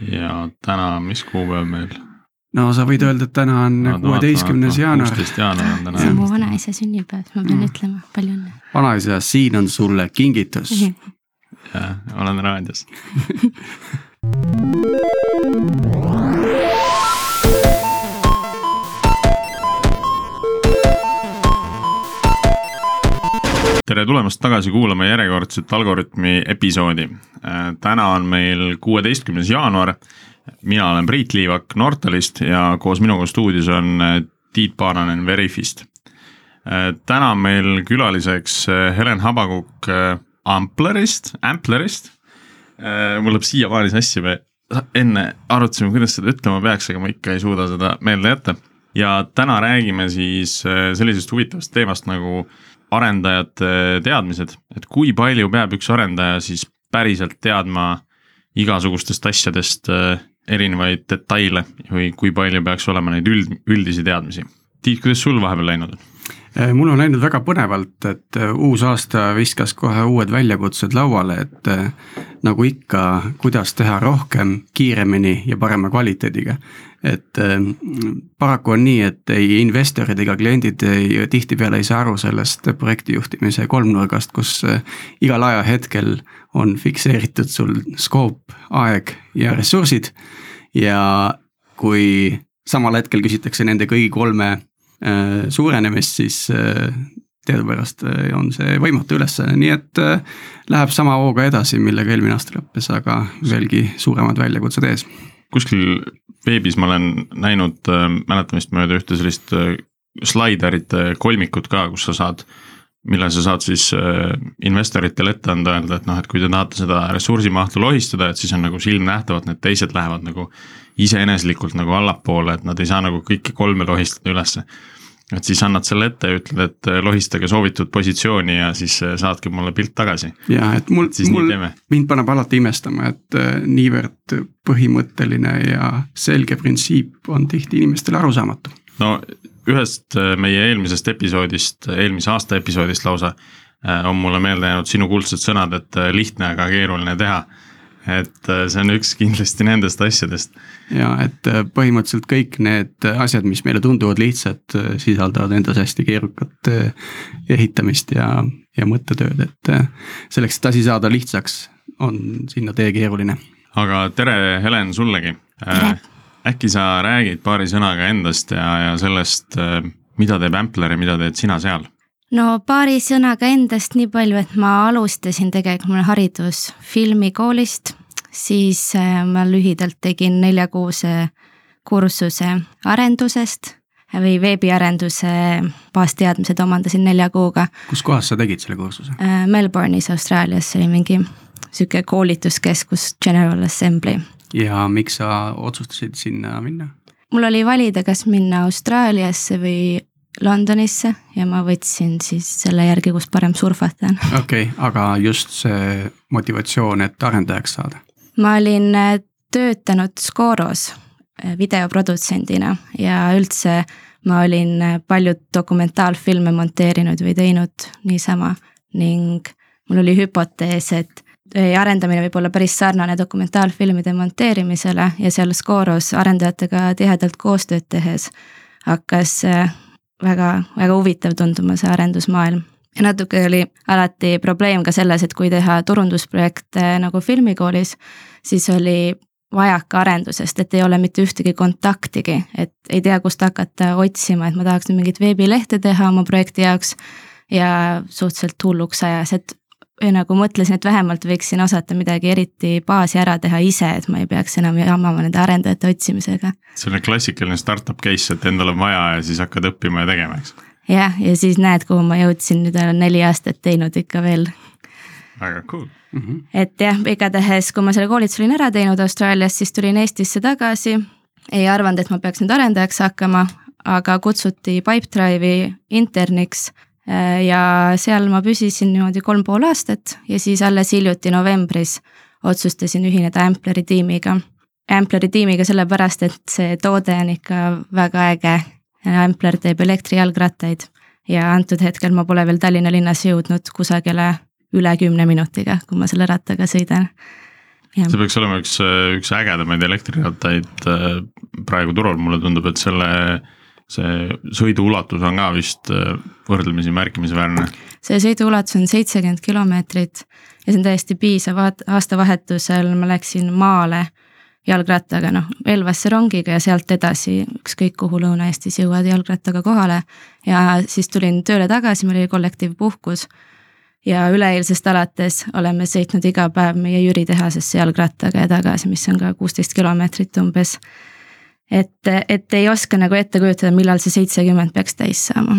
ja täna, mis kuupäev meil? no sa võid öelda, et täna on kuueteistkümnes jaanuar. kuusteist jaanuar on täna. see on mu vanaisa sünnipäev, ma pean mm. ütlema, palju õnne. vanaisa, siin on sulle kingitus jah, olen raadios tere tulemast tagasi kuulama järjekordset Algorütmi episoodi. Äh, täna on meil kuueteistkümnes jaanuar. mina olen Priit Liivak Nortalist ja koos minuga stuudios on äh, Tiit Paananen Veriffist. Äh, täna on meil külaliseks Helen Habakuk Amplerist, Amplerist. mul läheb siiamaani sassi, me enne arutasime, kuidas seda ütlema peaks, aga ma ikka ei suuda seda meelde jätta. ja täna räägime siis sellisest huvitavast teemast nagu arendajate teadmised, et kui palju peab üks arendaja siis päriselt teadma igasugustest asjadest äh, erinevaid detaile või kui palju peaks olema neid üld, üldisi teadmisi. Tiit, kuidas sul vahepeal läinud on? Äh, mul on läinud väga põnevalt, et äh, uus aasta viskas kohe uued väljakutsed lauale, et nagu ikka, kuidas teha rohkem, kiiremini ja parema kvaliteediga et paraku on nii, et ei investorid ega kliendid ei, tihtipeale ei saa aru sellest projektijuhtimise kolmnurgast, kus äh, igal ajahetkel on fikseeritud sul skoop, aeg ja ressursid. ja kui samal hetkel küsitakse nende kõigi kolme äh, suurenemist, siis äh, teadupärast on see võimatu ülesanne, nii et läheb sama hooga edasi, millega eelmine aasta lõppes, aga veelgi suuremad väljakutsed ees. kuskil veebis ma olen näinud äh, mäletamist mööda ühte sellist äh, slaiderite kolmikut ka, kus sa saad, mille sa saad siis äh, investoritele ette anda, öelda, et noh, et kui te tahate seda ressursimahtu lohistada, et siis on nagu silmnähtavalt need teised lähevad nagu iseeneslikult nagu allapoole, et nad ei saa nagu kõiki kolme lohistada ülesse et siis annad selle ette ja ütled, et äh, lohistage soovitud positsiooni ja siis äh, saadki mulle pilt tagasi. ja et mul, mul, mind paneb alati imestama, et niivõrd põhimõtteline ja selge printsiip on tihti inimestele arusaamatu. no ühest meie eelmisest episoodist, eelmise aasta episoodist lausa on mulle meelde jäänud sinu kuldsed sõnad, et lihtne, aga keeruline teha et äh, see on üks kindlasti nendest asjadest. ja et äh, põhimõtteliselt kõik need asjad, mis meile tunduvad lihtsad, äh, sisaldavad endas hästi keerukat ehitamist ja, ja mõttetööd, et selleks, et asi saada lihtsaks, on sinna tee keeruline. aga tere, Helen, sullegi. Äkki sa räägid paari sõnaga endast ja, ja sellest, mida teeb Ampler ja mida teed sina seal? no paari sõnaga endast nii palju, et ma alustasin tegelikult, mul on haridus filmikoolist, siis äh, ma lühidalt tegin neljakuuse kursuse arendusest või veebiarenduse baasteadmised omandasin nelja kuuga. kus kohas sa tegid selle kursuse? Äh, Melbourne'is, Austraalias, see oli mingi sihuke koolituskeskus General Assembly. Ja miks sa otsustasid sinna minna? mul oli valida, kas minna Austraaliasse või Londonisse ja ma võtsin siis selle järgi, kus parem surfata on. okei okay,, aga just see motivatsioon, et arendajaks saada? ma olin äh, töötanud Scoros äh, videoprodutsendina ja üldse ma olin äh, palju dokumentaalfilme monteerinud või teinud niisama ning mul oli hüpotees, et arendamine võib olla päris sarnane dokumentaalfilmide monteerimisele ja seal Scoros arendajatega tihedalt koostööd tehes hakkas väga, väga huvitav tunduma see arendusmaailm. ja natuke oli alati probleem ka selles, et kui teha turundusprojekte nagu filmikoolis, siis oli vajaka arendusest, et ei ole mitte ühtegi kontaktigi, et ei tea, kust hakata otsima, et ma tahaks nüüd mingit veebilehte teha oma projekti jaoks. ja suhteliselt hulluks ajas, et nagu mõtlesin, et vähemalt võiksin osata midagi eriti baasi ära teha ise, et ma ei peaks enam jamama nende arendajate otsimisega. selline klassikaline startup case, et endal on vaja ja siis hakkad õppima ja tegema, eks? jah, ja siis näed, kuhu ma jõudsin, nüüd olen neli aastat teinud ikka veel. väga cool mm. -hmm. et jah, igatahes, kui ma selle koolituse olin ära teinud Austraalias, siis tulin Eestisse tagasi. ei arvanud, et ma peaks nüüd arendajaks hakkama, aga kutsuti Pipedrive'i interniks ja seal ma püsisin niimoodi kolm pool aastat ja siis alles hiljuti novembris otsustasin ühineda Ampleri tiimiga. Ampleri tiimiga sellepärast, et see toode on ikka väga äge. Ampler teeb elektrijalgrattaid ja antud hetkel ma pole veel Tallinna linnas jõudnud kusagile üle kümne minutiga, kui ma selle rattaga sõidan. see peaks olema üks, üks ägedamaid elektrirattaid äh, praegu turul, mulle tundub, et selle, see sõidu ulatus on ka vist äh, võrdlemisi märkimisväärne. see sõidu ulatus on seitsekümmend kilomeetrit ja see on täiesti piisav, aastavahetusel ma läksin maale jalgrattaga, noh, Elvasse rongiga ja sealt edasi ükskõik kuhu Lõuna-Eestis jõuad jalgrattaga kohale. ja siis tulin tööle tagasi, meil oli kollektiivpuhkus. ja üleeilsest alates oleme sõitnud iga päev meie Jüri tehasesse jalgrattaga ja tagasi, mis on ka kuusteist kilomeetrit umbes. Et, et ei oska nagu ette kujutada, millal see seitsekümmend peaks täis saama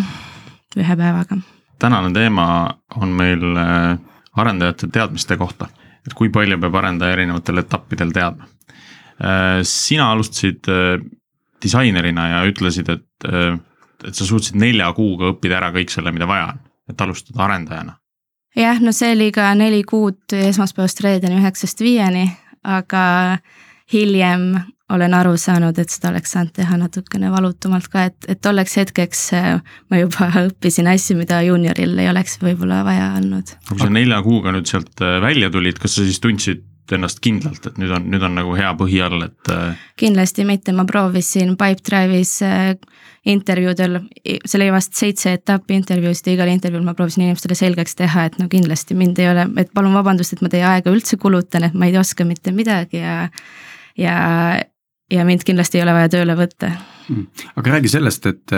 ühe päevaga. tänane teema on meil äh, arendajate teadmiste kohta, et kui palju peab arendaja erinevatel etappidel teadma Äh, sina alustasid äh, disainerina ja ütlesid, et, et sa suutsid nelja kuuga õppida ära kõik selle, mida vaja on, et alustada arendajana. jah, no see oli ka neli kuud esmaspäevast reedeni üheksast viieni, aga hiljem olen aru saanud, et seda oleks saanud teha natukene valutumalt ka, et, et tolleks hetkeks ma juba õppisin asju, mida juunioril ei oleks võib-olla vaja olnud. kui sa nelja kuuga nüüd sealt välja tulid, kas sa siis tundsid ennast kindlalt, et nüüd on, nüüd on nagu hea põhi all, et. Äh, kindlasti mitte, ma proovisin Pipedrive'is äh, intervjuudel, seal oli vast seitse etappi intervjuusid ja igal intervjuul ma proovisin inimestele selgeks teha, et no kindlasti mind ei ole, et palun vabandust, et ma teie aega üldse kulutan, et ma ei oska mitte midagi ja, ja, ja mind kindlasti ei ole vaja tööle võtta hmm. aga räägi sellest, et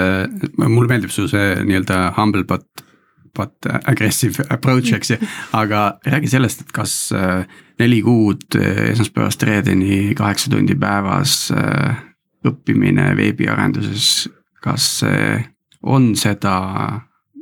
mulle meeldib su see nii-öelda humble but, but aggressive approach, eks ju, aga räägi sellest, et kas äh, neli kuud eh, esmaspäevast reedeni, kaheksa tundi päevas eh, õppimine veebiarenduses, kas see on seda,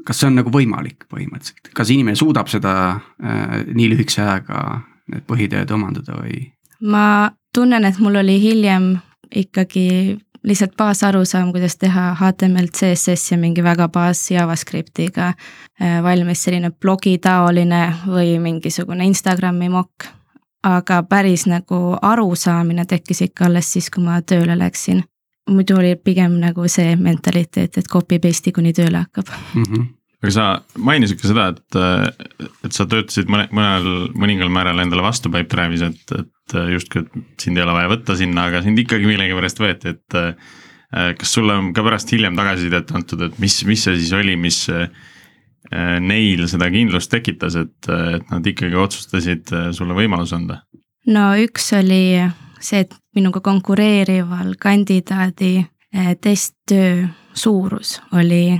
kas see on nagu võimalik põhimõtteliselt, kas inimene suudab seda äh, nii lühikese ajaga need põhitööd omandada või? Ma tunnen, et mul oli hiljem ikkagi lihtsalt baasarusaam, kuidas teha HTML, CSS ja mingi väga baas JavaScriptiga valmis selline blogitaoline või mingisugune Instagrami mokk aga päris nagu arusaamine tekkis ikka alles siis, kui ma tööle läksin. muidu oli pigem nagu see mentaliteet, et copy paste'i kuni tööle hakkab mm. -hmm aga sa mainisid ka seda, et, et sa töötasid mõne, mõnel, mõningal määral endale vastu Pipedrive'is, et, et justkui, et sind ei ole vaja võtta sinna, aga sind ikkagi millegipärast võeti, et kas sulle on ka pärast hiljem tagasisidet antud, et mis, mis see siis oli, mis Äh, neil seda kindlust tekitas, et, et nad ikkagi otsustasid äh, sulle võimaluse anda? no üks oli see, et minuga konkureerival kandidaadi äh, testtöö suurus oli,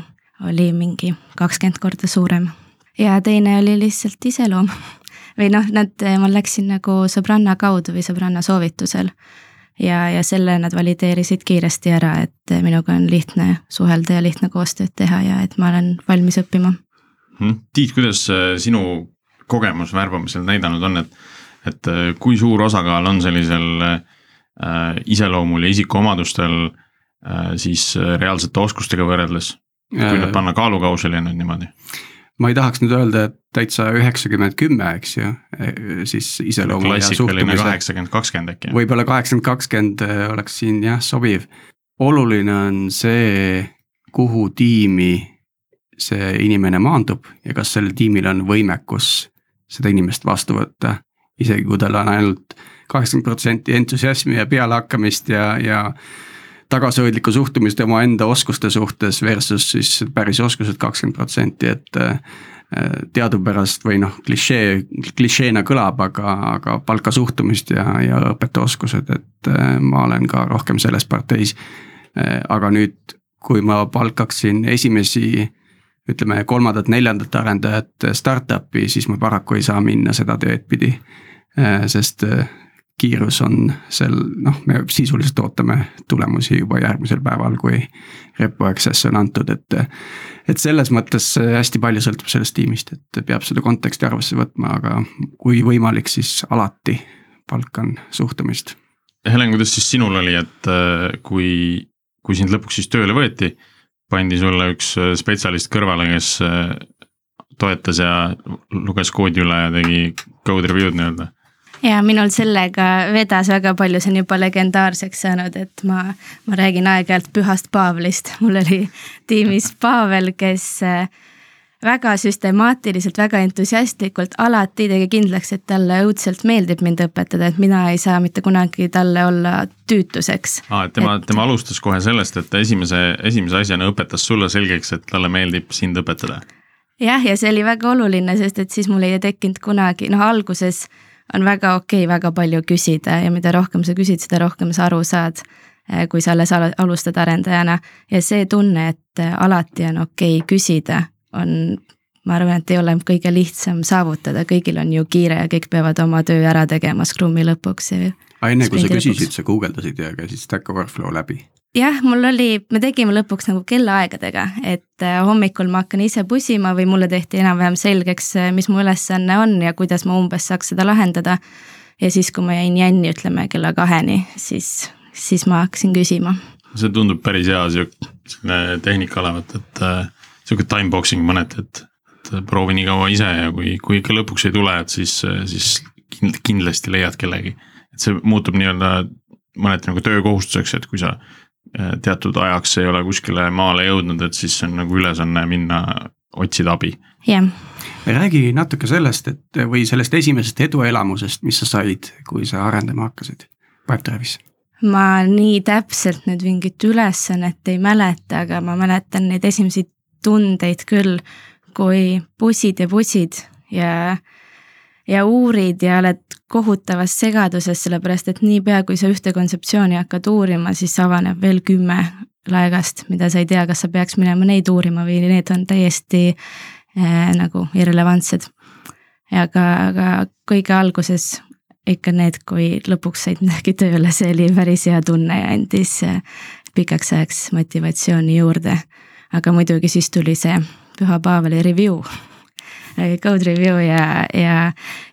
oli mingi kakskümmend korda suurem. ja teine oli lihtsalt iseloom või noh, nad, ma läksin nagu sõbranna kaudu või sõbranna soovitusel ja, ja selle nad valideerisid kiiresti ära, et minuga on lihtne suhelda ja lihtne koostööd teha ja et ma olen valmis õppima Hmm. Tiit, kuidas äh, sinu kogemus värbamisel näidanud on, et, et äh, kui suur osakaal on sellisel äh, iseloomul ja isikuomadustel äh, siis äh, reaalsete oskustega võrreldes, kui nüüd panna kaalukausile nüüd niimoodi? Ma ei tahaks nüüd öelda, et täitsa üheksakümmend kümme, eks ju, siis iseloomu ja suhtumise. kaheksakümmend kakskümmend äkki. võib-olla kaheksakümmend kakskümmend oleks siin jah sobiv. oluline on see, kuhu tiimi see inimene maandub ja kas sellel tiimil on võimekus seda inimest vastu võtta. isegi kui tal on ainult kaheksakümmend protsenti entusiasmi ja pealehakkamist ja, ja tagasihoidlikku suhtumist omaenda oskuste suhtes versus siis päris oskused kakskümmend protsenti, et äh, teadupärast või noh, klišee, klišeena kõlab, aga, aga palka suhtumist ja, ja õpeta oskused, et äh, ma olen ka rohkem selles parteis. Äh, aga nüüd, kui ma palkaksin esimesi ütleme, kolmandat-neljandat arendajat startup'i, siis ma paraku ei saa minna seda teed pidi. Sest kiirus on seal, noh, me sisuliselt ootame tulemusi juba järgmisel päeval, kui repo access on antud, et. et selles mõttes hästi palju sõltub sellest tiimist, et peab seda konteksti arvesse võtma, aga kui võimalik, siis alati palkan suhtumist. Helen, kuidas siis sinul oli, et äh, kui, kui sind lõpuks siis tööle võeti pandi sulle üks äh, spetsialist kõrvale, kes äh, toetas ja luges koodi üle ja tegi code review'd nii-öelda ja minul sellega vedas väga palju, see on juba legendaarseks saanud, et ma, ma räägin aeg-ajalt pühast Paavlist, mul oli tiimis Pavel, kes äh, väga süstemaatiliselt, väga entusiastlikult alati tegi kindlaks, et talle õudselt meeldib mind õpetada, et mina ei saa mitte kunagi talle olla tüütuseks. aa, et tema et..., tema alustas kohe sellest, et ta esimese, esimese asjana õpetas sulle selgeks, et talle meeldib sind õpetada. jah, ja see oli väga oluline, sest et siis mul ei tekkinud kunagi, noh alguses on väga okei okay, väga palju küsida ja mida rohkem sa küsid, seda rohkem sa aru saad eh, kui sa alles alustad arendajana. Ja see tunne, et alati on okei okay küsida on, ma arvan, et ei ole kõige lihtsam saavutada, kõigil on ju kiire ja kõik peavad oma töö ära tegema Scrumi lõpuks aga enne kui sa küsisid, sa guugeldasid ja käisid Stack Overflow läbi? Jah, mul oli, me tegime lõpuks nagu kellaaegadega, et äh, hommikul ma hakkan ise pusima või mulle tehti enam-vähem selgeks, äh, mis mu ülesanne on ja kuidas ma umbes saaks seda lahendada. ja siis, kui ma jäin jänni, ütleme kella kaheni, siis, siis ma hakkasin küsima. see tundub päris hea sihuke, selline tehnika olevat, et äh, sihuke timeboxing mõneti, et, et proovi nii kaua ise ja kui, kui ikka lõpuks ei tule, et siis, siis kindlasti leiad kellegi. et see muutub nii-öelda mõneti nagu töökohustuseks, et kui sa teatud ajaks ei ole kuskile maale jõudnud, et siis on nagu ülesanne minna otsida abi. jah yeah. räägi natuke sellest, et või sellest esimesest eduelamusest, mis sa said, kui sa arendama hakkasid Pipedrive'is ma nii täpselt nüüd mingit ülesannet ei mäleta, aga ma mäletan neid esimesi tundeid küll, kui bussid ja bussid ja, ja uurid ja oled kohutavas segaduses, sellepärast et niipea, kui sa ühte kontseptsiooni hakkad uurima, siis avaneb veel kümme laegast, mida sa ei tea, kas sa peaks minema neid uurima või need on täiesti äh, nagu irrelevantsed. aga, aga kõige alguses ikka need, kui lõpuks said midagi tööle, see oli päris hea tunne ja andis äh, pikaks ajaks motivatsiooni juurde aga muidugi siis tuli see Püha Paavali review code review ja, ja,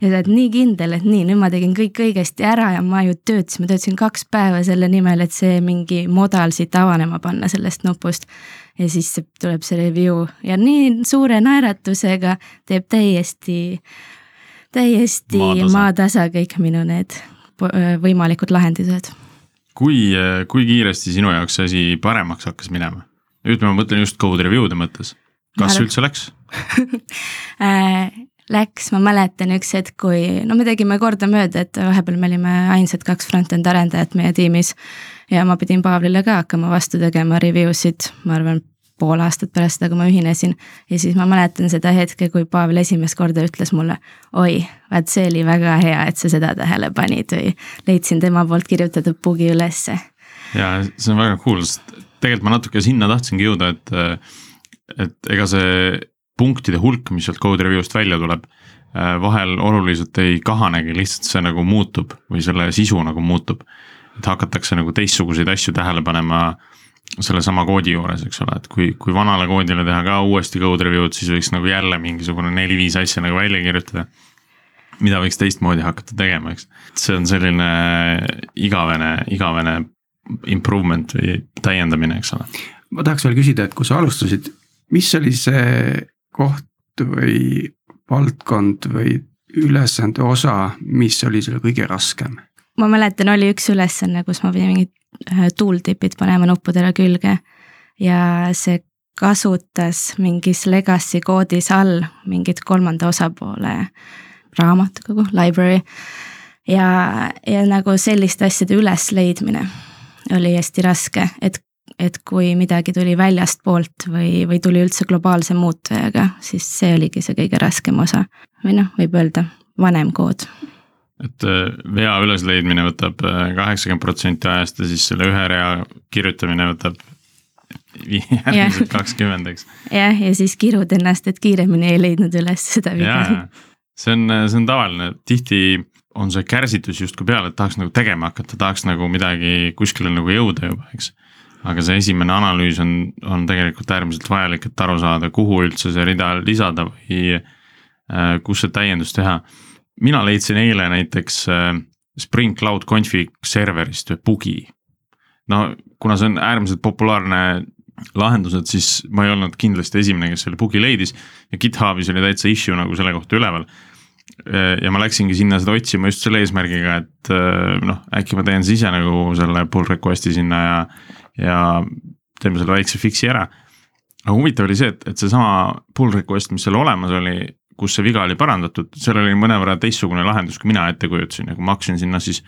ja sa oled nii kindel, et nii, nüüd ma tegin kõik õigesti ära ja ma ju töötasin, ma töötasin kaks päeva selle nimel, et see mingi modal siit avanema panna sellest nupust. ja siis tuleb see review ja nii suure naeratusega teeb täiesti, täiesti maatasa, maatasa kõik minu need võimalikud lahendused. kui, kui kiiresti sinu jaoks see asi paremaks hakkas minema? nüüd ma mõtlen just code review'de mõttes, kas Mäle. üldse läks äh, Läks, ma mäletan üks hetk, kui, no me tegime kordamööda, et vahepeal me olime ainsad kaks front-end arendajat meie tiimis. ja ma pidin Paavlile ka hakkama vastu tegema review sid, ma arvan, pool aastat pärast seda, kui ma ühinesin. ja siis ma mäletan seda hetke, kui Pavel esimest korda ütles mulle, oi, vaat see oli väga hea, et sa seda tähele panid või leidsin tema poolt kirjutatud bugi ülesse. ja see on väga cool, sest tegelikult ma natuke sinna tahtsingi jõuda, et, et ega see punktide hulk, mis sealt code review'st välja tuleb, vahel oluliselt ei kahanegi, lihtsalt see nagu muutub või selle sisu nagu muutub. et hakatakse nagu teistsuguseid asju tähele panema sellesama koodi juures, eks ole, et kui, kui vanale koodile teha ka uuesti code review'd, siis võiks nagu jälle mingisugune neli-viis asja nagu välja kirjutada. mida võiks teistmoodi hakata tegema, eks, see on selline igavene, igavene improvement või täiendamine, eks ole. ma tahaks veel küsida, et kui sa alustasid, mis oli see koht või valdkond või ülesande osa, mis oli sulle kõige raskem? ma mäletan, oli üks ülesanne, kus ma pidin mingid äh, tooltip'id panema nuppudele külge ja see kasutas mingis legacy koodis all mingit kolmanda osapoole raamatukogu, library. ja, ja nagu selliste asjade ülesleidmine oli hästi raske, et, et kui midagi tuli väljastpoolt või, või tuli üldse globaalse muutujaga, siis see oligi see kõige raskem osa. või noh, võib öelda vanem kood. et äh, vea ülesleidmine võtab äh, kaheksakümmend protsenti ajast ja siis selle ühe rea kirjutamine võtab järgmised kakskümmend, eks. jah, ja siis kirud ennast, et kiiremini ei leidnud üles seda viga. see on, see on tavaline, tihti on see kärsitus justkui peal, et tahaks nagu tegema hakata, tahaks nagu midagi kuskile nagu jõuda juba, eks. Aga see esimene analüüs on, on tegelikult äärmiselt vajalik, et aru saada, kuhu üldse see rida lisada või äh, kus see täiendus teha. mina leidsin eile näiteks äh, Spring Cloud Config serverist ühe bugi. no kuna see on äärmiselt populaarne lahendused, siis ma ei olnud kindlasti esimene, kes selle bugi leidis ja GitHubis oli täitsa issue nagu selle kohta üleval ja ma läksingi sinna seda otsima just selle eesmärgiga, et äh, noh, äkki ma teen siis ise nagu selle pull request'i sinna ja, ja teeme selle väikse fix'i ära. aga huvitav oli see, et, et seesama pull request, mis seal olemas oli, kus see viga oli parandatud, seal oli mõnevõrra teistsugune lahendus, kui mina ette kujutasin ja kui ma hakkasin sinna siis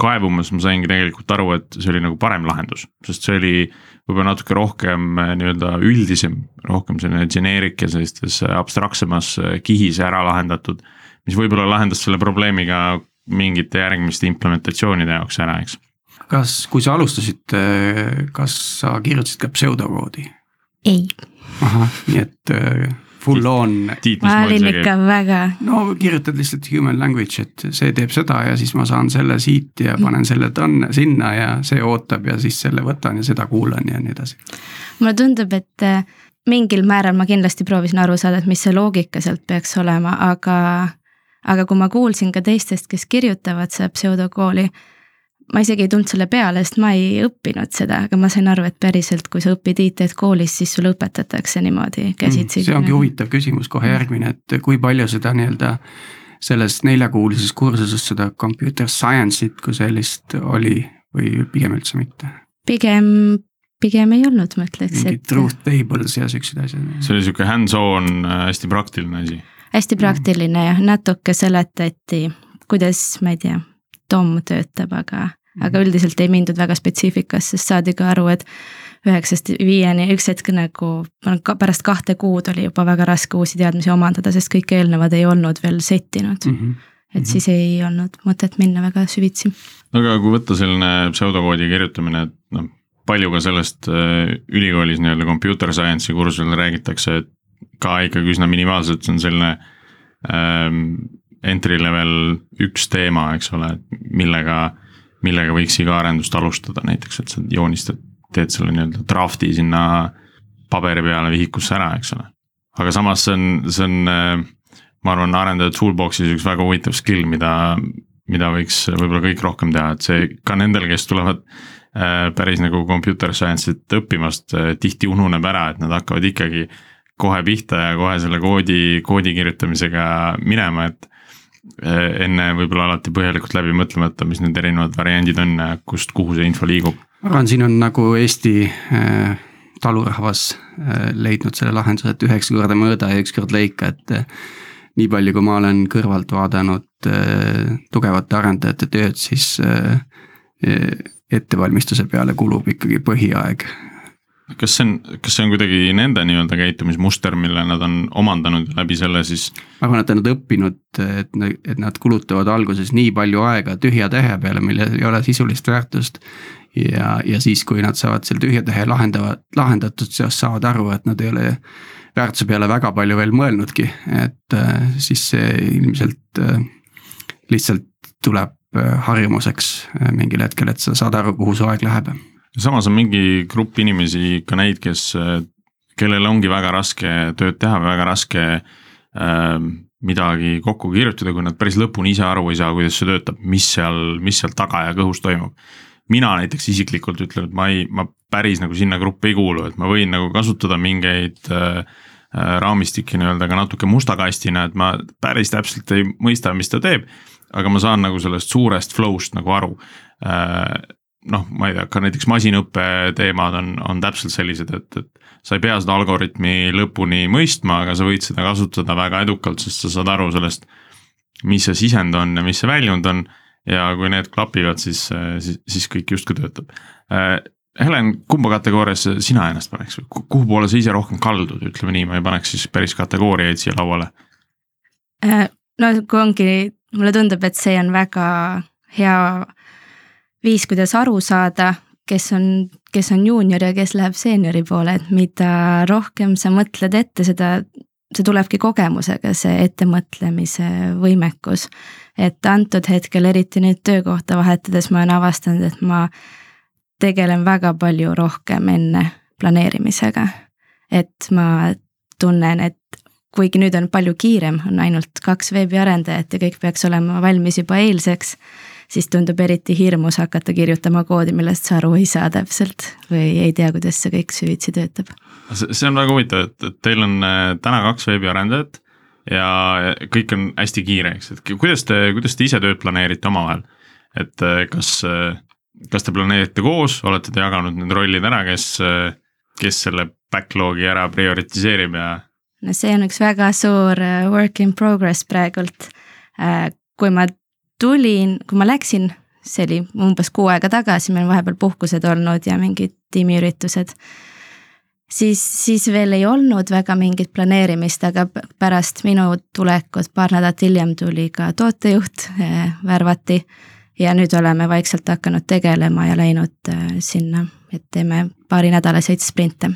kaevumas, ma saingi tegelikult aru, et see oli nagu parem lahendus, sest see oli võib-olla natuke rohkem äh, nii-öelda üldisem, rohkem selline generic ja sellistes abstraktsemas äh, kihis ära lahendatud. mis võib-olla lahendas selle probleemi ka mingite järgmiste implementatsioonide jaoks ära, eks. Kas, kui sa alustasid, äh, kas sa kirjutasid ka pseudokoodi? ei. ahah, nii et full on. ma olin ikka väga. no kirjutad lihtsalt human language, et see teeb seda ja siis ma saan selle siit ja panen selle tanne sinna ja see ootab ja siis selle võtan ja seda kuulan ja nii edasi. mulle tundub, et äh, mingil määral ma kindlasti proovisin aru saada, et mis see loogika sealt peaks olema, aga aga kui ma kuulsin ka teistest, kes kirjutavad seda pseudokooli ma isegi ei tulnud selle peale, sest ma ei õppinud seda, aga ma sain aru, et päriselt, kui sa õpid IT-d koolis, siis sulle õpetatakse niimoodi käsitsi. Mm, see ongi huvitav küsimus kohe järgmine, et kui palju seda nii-öelda selles neljakuulises kursuses seda computer science'it kui sellist oli või pigem üldse mitte? pigem, pigem ei olnud, ma ütleks. mingid truth tables ja siuksed asjad. see oli sihuke hands-on äh, hästi praktiline asi. hästi praktiline jah, natuke seletati, kuidas, ma ei tea, DOM töötab, aga aga mhm. üldiselt ei mindud väga spetsiifikasse, sest saadi ka aru, et üheksast viieni üks hetk nagu ka pärast kahte kuud oli juba väga raske uusi teadmisi omandada, sest kõik eelnevad ei olnud veel settinud mm. -hmm. et mm -hmm. siis ei olnud mõtet minna väga süvitsi. aga kui võtta selline pseudokoodi kirjutamine, et noh, palju ka sellest äh, ülikoolis nii-öelda computer science'i kursusel räägitakse, et ka ikkagi üsna minimaalselt, see on selline ähm, entry level üks teema, eks ole, millega millega võiks iga arendust alustada, näiteks, et sa joonistad, teed selle nii-öelda draft'i sinna paberi peale vihikusse ära, eks ole. aga samas see on, see on, ma arvan, arendaja toolbox'is üks väga huvitav skill, mida, mida võiks võib-olla kõik rohkem teha, et see ka nendel, kes tulevad äh, päris nagu computer science'it õppimast, äh, tihti ununeb ära, et nad hakkavad ikkagi kohe pihta ja kohe selle koodi, koodi kirjutamisega minema, et enne võib-olla alati põhjalikult läbi mõtlemata, mis need erinevad variandid on kust, kuhu see info liigub. ma arvan, siin on nagu Eesti äh, talurahvas äh, leidnud selle lahenduse, et üheksa korda mõõda ja üks kord lõika, et äh, nii palju, kui ma olen kõrvalt vaadanud tugevate arendajate tööd, siis ettevalmistuse peale kulub ikkagi põhiaeg kas see on, kas see on kuidagi nende nii-öelda käitumismuster, mille nad on omandanud läbi selle siis? ma arvan, et nad on õppinud, et, et nad kulutavad alguses nii palju aega tühja tähe peale, millel ei ole sisulist väärtust. ja, ja siis, kui nad saavad selle tühja tähe lahendavad, lahendatud, siis saavad aru, et nad ei ole väärtuse peale väga palju veel mõelnudki, et äh, siis see ilmselt äh, lihtsalt tuleb äh, harjumuseks mingil hetkel, et sa saad aru, kuhu su aeg läheb samas on mingi grupp inimesi ka neid, kes, kellel ongi väga raske tööd teha, väga raske äh, midagi kokku kirjutada, kui nad päris lõpuni ise aru ei saa, kuidas see töötab, mis seal, mis seal taga ja kõhus toimub. mina näiteks isiklikult ütlen, et ma ei, ma päris nagu sinna gruppi ei kuulu, et ma võin nagu kasutada mingeid äh, äh raamistikke nii-öelda ka natuke musta kastina, et ma päris täpselt ei mõista, mis ta teeb. aga ma saan nagu sellest suurest flow'st nagu aru äh, noh, ma ei tea, ka näiteks masinõppe teemad on, on täpselt sellised, et, et sa ei pea seda algoritmi lõpuni mõistma, aga sa võid seda kasutada väga edukalt, sest sa saad aru sellest, mis see sisend on ja mis see väljund on. ja kui need klapivad, siis, siis, siis kõik justkui töötab. Helen, kumba kategooriasse sina ennast paneks kuhu poole sa ise rohkem kaldud, ütleme nii, ma ei paneks siis päris kategooriaid siia lauale. no kui ongi, mulle tundub, et see on väga hea viis, kuidas aru saada, kes on, kes on juunior ja kes läheb seeniori poole, et mida rohkem sa mõtled ette, seda, see tulebki kogemusega, see ettemõtlemise võimekus. et antud hetkel, eriti nüüd töökohta vahetades, ma olen avastanud, et ma tegelen väga palju rohkem enne planeerimisega. et ma tunnen, et kuigi nüüd on palju kiirem, on ainult kaks veebiarendajat ja kõik peaks olema valmis juba eilseks siis tundub eriti hirmus hakata kirjutama koodi, millest sa aru ei saa täpselt või ei tea, kuidas see kõik süvitsi töötab. see on väga huvitav, et, et teil on äh, täna kaks veebiarendajat ja kõik on hästi kiire, eks, et kuidas te, kuidas te ise tööd planeerite omavahel? et äh, kas, äh, kas te planeerite koos, olete te jaganud need rollid ära, kes kes selle backlog'i ära prioritiseerib ja? no see on üks väga suur work in progress praegult. Kui ma tulin, kui ma läksin, see oli umbes kuu aega tagasi, meil vahepeal puhkused olnud ja mingid tiimiüritused. siis, siis veel ei olnud väga mingit planeerimist, aga pärast minu tulekut paar nädalat hiljem tuli ka tootejuht, äh, värvati ja nüüd oleme vaikselt hakanud tegelema ja läinud sinna, et teeme paarinädalaseid sprinte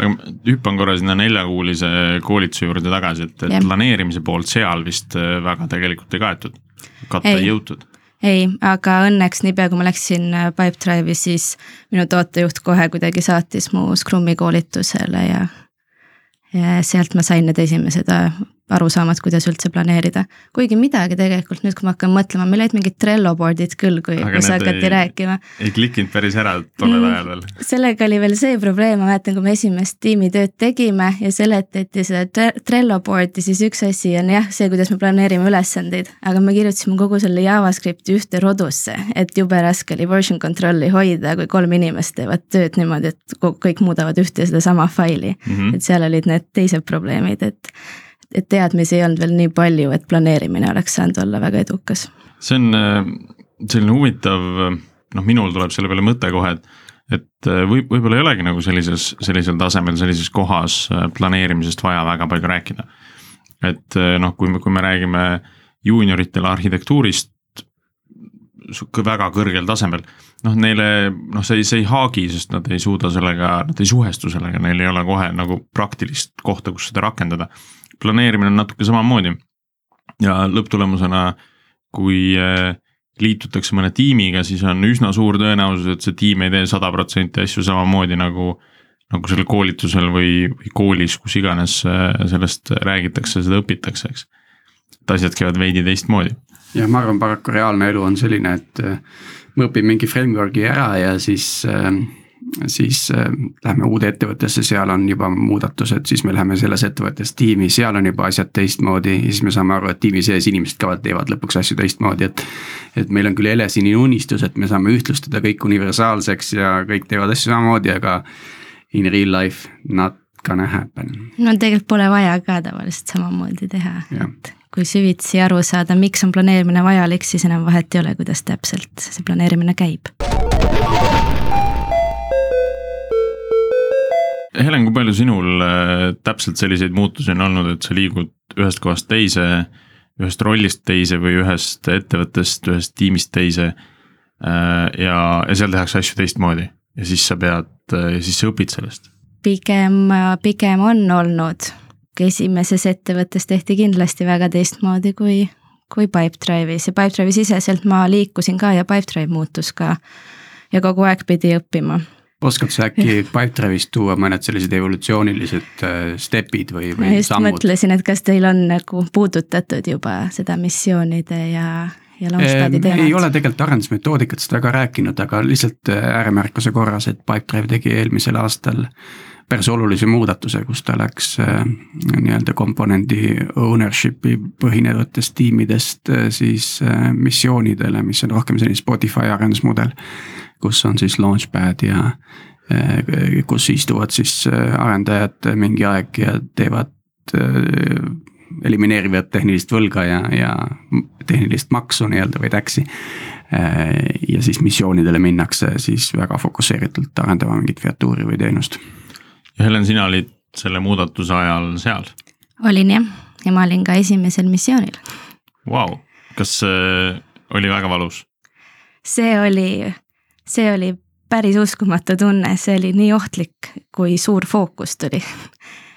aga hüppan korra sinna neljakuulise koolituse juurde tagasi, et, et planeerimise poolt seal vist äh, väga tegelikult ei kaetud, katta ei, ei jõutud. Ei, aga õnneks niipea, kui ma läksin äh, Pipedrive'i, siis minu tootejuht kohe kuidagi saatis mu Scrumi koolitusele ja, ja sealt ma sain need esimesed äh, arusaamad, kuidas üldse planeerida. kuigi midagi tegelikult nüüd, kui ma hakkan mõtlema, meil olid mingid Trello board'id küll, kui, kus hakati ei, rääkima. ei klikkinud päris ära tollel mm, ajal veel. sellega oli veel see probleem, ma mäletan, kui me esimest tiimitööd tegime ja seletati seda Trello board'i, siis üks asi on jah, see, kuidas me planeerime ülesandeid, aga me kirjutasime kogu selle JavaScripti ühte rodusse, et jube raske oli version control'i hoida, kui kolm inimest teevad tööd niimoodi, et kõik muudavad ühte ja sedasama faili mm. -hmm. et seal olid need teised probleemid, et et teadmisi ei olnud veel nii palju, et planeerimine oleks saanud olla väga edukas. see on äh, selline huvitav, noh, minul tuleb selle peale mõte kohe, et et äh, võib, võib-olla ei olegi nagu sellises, sellisel tasemel, sellises kohas äh, planeerimisest vaja väga palju rääkida. et noh, kui me, kui me räägime juunioritele arhitektuurist väga kõrgel tasemel, noh, neile noh, see, see ei haagi, sest nad ei suuda sellega, nad ei suhestu sellega, neil ei ole kohe nagu praktilist kohta, kus seda rakendada planeerimine on natuke samamoodi. ja lõpptulemusena, kui äh, liitutakse mõne tiimiga, siis on üsna suur tõenäosus, et see tiim ei tee sada protsenti asju samamoodi nagu nagu sellel koolitusel või, või koolis, kus iganes äh, sellest räägitakse, seda õpitakse, eks. et asjad käivad veidi teistmoodi. jah, ma arvan, paraku reaalne elu on selline, et äh, me õpime mingi framework'i ära ja siis äh, siis äh, lähme uude ettevõttesse, seal on juba muudatused, siis me läheme selles ettevõttes tiimi, seal on juba asjad teistmoodi ja siis me saame aru, et tiimi sees inimesed ka teevad lõpuks asju teistmoodi, et. et meil on küll helesinine unistus, et me saame ühtlustada kõik universaalseks ja kõik teevad asju samamoodi, aga in real life not gonna happen. no tegelikult pole vaja ka tavaliselt samamoodi teha, et kui süvitsi aru saada, miks on planeerimine vajalik, siis enam vahet ei ole, kuidas täpselt see planeerimine käib Helen, kui palju sinul äh, täpselt selliseid muutusi on olnud, et sa liigud ühest kohast teise, ühest rollist teise või ühest ettevõttest, ühest tiimist teise. Äh, ja, ja seal tehakse asju teistmoodi ja siis sa pead äh, siis sa õpid sellest. pigem, pigem on olnud, esimeses ettevõttes tehti kindlasti väga teistmoodi kui, kui Pipedrive'is ja Pipedrive'i siseselt ma liikusin ka ja Pipedrive muutus ka. ja kogu aeg pidi õppima oskad sa äkki Pipedrive'ist tuua mõned sellised evolutsioonilised äh, step'id või, või ma just sammud? mõtlesin, et kas teil on nagu puudutatud juba seda missioonide ja, ja launchpad'i teemat? ei ole tegelikult arendusmetoodikatest väga rääkinud, aga lihtsalt äh, ääremärkuse korras, et Pipedrive tegi eelmisel aastal päris olulise muudatuse, kus ta läks äh, nii-öelda komponendi ownership'i põhinevatest tiimidest siis missioonidele, mis on rohkem selline Spotify arendusmudel kus on siis launchpad ja eh, kus istuvad siis eh, arendajad mingi aeg ja teevad, eh, elimineerivad tehnilist võlga ja, ja tehnilist maksu nii-öelda või tax'i. ja siis missioonidele minnakse siis väga fokusseeritult arendama mingit featuuri või teenust. ja Helen, sina olid selle muudatuse ajal seal? olin jah, ja ma olin ka esimesel missioonil. Vau, kas see oli väga valus? see oli see oli päris uskumatu tunne, see oli nii ohtlik, kui suur fookus tuli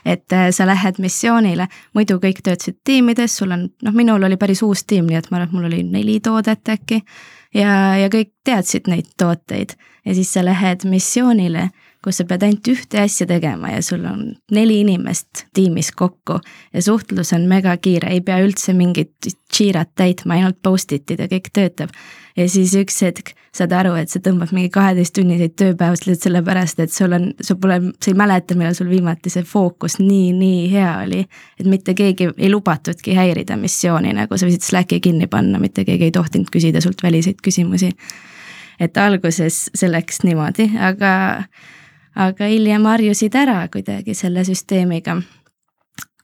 et äh, sa lähed missioonile, muidu kõik töötasid tiimides, sul on, noh, minul oli päris uus tiim, nii et ma arvan, et mul oli neli toodet äkki. ja, ja kõik teadsid neid tooteid ja siis sa lähed missioonile kus sa pead ainult ühte asja tegema ja sul on neli inimest tiimis kokku ja suhtlus on megakiire, ei pea üldse mingit Jirat täitma, ainult post-it'id ja kõik töötab. ja siis üks hetk saad aru, et sa tõmbad mingi kaheteisttunniseid tööpäevasid lihtsalt sellepärast, et sul on, sul pole, sa ei mäleta, millal sul viimati see fookus nii, nii hea oli. et mitte keegi ei lubatudki häirida missiooni, nagu sa võisid Slacki kinni panna, mitte keegi ei tohtinud küsida sult väliseid küsimusi. et alguses see läks niimoodi, aga aga hiljem harjusid ära kuidagi selle süsteemiga.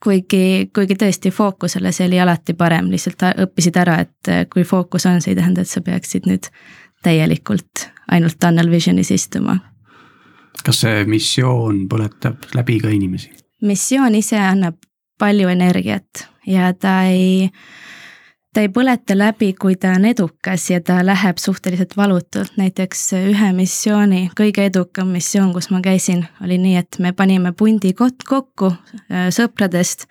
kuigi, kuigi tõesti fookusele see oli alati parem, lihtsalt õppisid ära, et kui fookus on, see ei tähenda, et sa peaksid nüüd täielikult ainult tunnel visionis istuma. kas see missioon põletab läbi ka inimesi? missioon ise annab palju energiat ja ta ei ta ei põleta läbi, kui ta on edukas ja ta läheb suhteliselt valutult, näiteks ühe missiooni, kõige edukam missioon, kus ma käisin, oli nii, et me panime pundi kokku äh, sõpradest,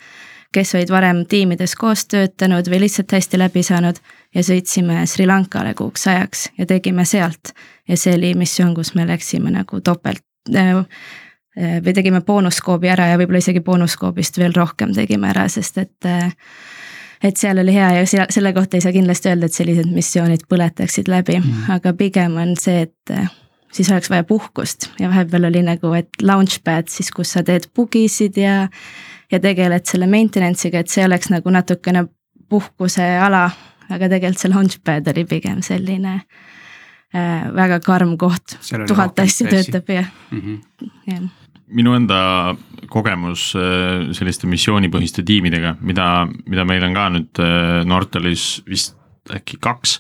kes olid varem tiimides koos töötanud või lihtsalt hästi läbi saanud ja sõitsime Sri Lankale kuuks ajaks ja tegime sealt. ja see oli missioon, kus me läksime nagu topelt äh, äh, või tegime boonuskoobi ära ja võib-olla isegi boonuskoobist veel rohkem tegime ära, sest et et seal oli hea ja selle kohta ei saa kindlasti öelda, et sellised missioonid põletaksid läbi mm., aga pigem on see, et eh, siis oleks vaja puhkust ja vahepeal oli nagu, et launchpad siis, kus sa teed bugisid ja. ja tegeled selle maintenance'iga, et see oleks nagu natukene puhkuseala, aga tegelikult see launchpad oli pigem selline äh, väga karm koht, tuhat asja töötab ja mm, -hmm. jah minu enda kogemus äh, selliste missioonipõhiste tiimidega, mida, mida meil on ka nüüd äh, Nortalis vist äkki kaks,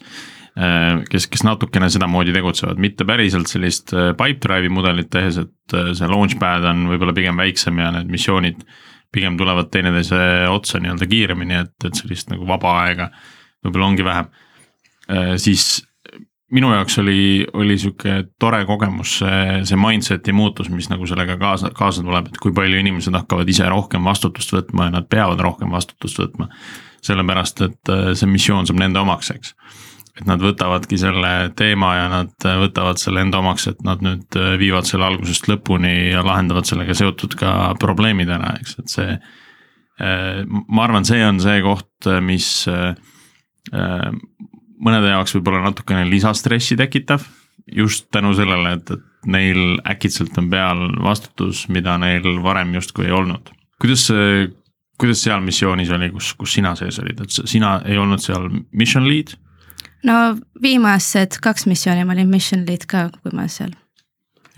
äh, kes, kes natukene sedamoodi tegutsevad, mitte päriselt sellist Pipedrive'i mudelit tehes, et see launchpad on võib-olla pigem väiksem ja need missioonid pigem tulevad teineteise otsa nii-öelda kiiremini, et, et sellist nagu vaba aega võib-olla ongi vähem. siis minu jaoks oli, oli sihuke tore kogemus, see, see mindset'i muutus, mis nagu sellega kaasa, kaasa tuleb, et kui palju inimesed hakkavad ise rohkem vastutust võtma ja nad peavad rohkem vastutust võtma. sellepärast, et äh, see missioon saab nende omaks, eks. et nad võtavadki selle teema ja nad äh, võtavad selle enda omaks, et nad nüüd äh, viivad selle algusest lõpuni ja lahendavad sellega seotud ka probleemid ära, eks, et see. ma arvan, see on see koht, mis mõnede jaoks võib-olla natukene lisastressi tekitav. just tänu sellele, et, et neil äkitselt on peal vastutus, mida neil varem justkui ei olnud. kuidas see, kuidas seal missioonis oli, kus, kus sina sees olid, et sina ei olnud seal mission lead? no viimased kaks missiooni ma olin mission lead ka, kui ma seal.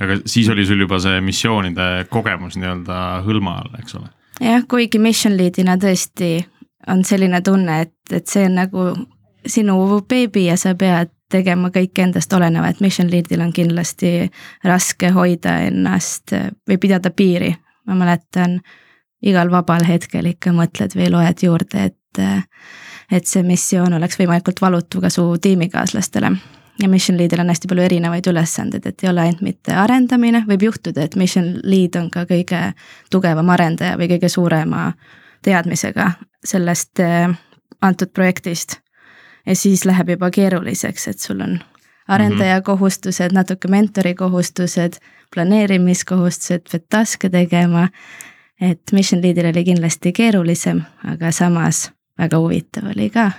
aga siis oli sul juba see missioonide kogemus nii-öelda hõlma all, eks ole? jah, kuigi mission lead'ina tõesti on selline tunne, et, et see on nagu sinu beebi ja sa pead tegema kõik endast oleneva, et mission lead'il on kindlasti raske hoida ennast või pidada piiri. ma mäletan, igal vabal hetkel ikka mõtled või loed juurde, et, et see missioon oleks võimalikult valutu ka su tiimikaaslastele. ja mission lead'il on hästi palju erinevaid ülesandeid, et ei ole ainult mitte arendamine, võib juhtuda, et mission lead on ka kõige tugevam arendaja või kõige suurema teadmisega sellest eh, antud projektist ja siis läheb juba keeruliseks, et sul on arendaja -hmm. kohustused, natuke mentori kohustused, planeerimiskohustused, pead task'e tegema. et mission lead'il oli kindlasti keerulisem, aga samas väga huvitav oli ka.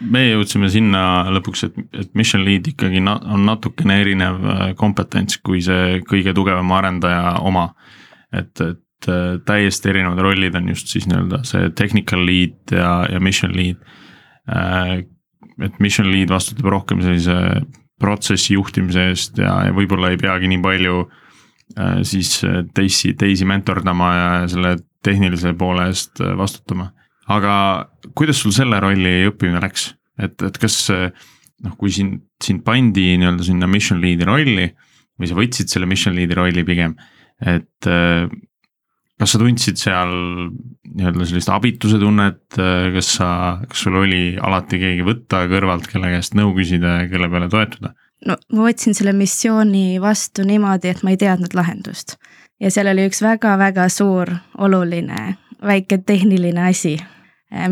me jõudsime sinna lõpuks, et, et mission lead ikkagi na on natukene erinev äh, kompetents kui see kõige tugevam arendaja oma. et, et äh, täiesti erinevad rollid on just siis nii-öelda see technical lead ja, ja mission lead äh, et mission lead vastutab rohkem sellise protsessi juhtimise eest ja, ja võib-olla ei peagi nii palju äh, siis äh, teisi, teisi mentordama ja selle tehnilise poole eest äh, vastutama. aga kuidas sul selle rolli õppimine läks, et, et kas noh, kui sind, sind pandi nii-öelda sinna mission lead'i rolli või sa võtsid selle mission lead'i rolli pigem, et kas sa tundsid seal nii-öelda sellist abituse tunnet, kas sa, kas sul oli alati keegi võtta kõrvalt, kelle käest nõu küsida ja kelle peale toetuda? no ma võtsin selle missiooni vastu niimoodi, et ma ei teadnud lahendust. ja seal oli üks väga-väga suur, oluline, väike tehniline asi,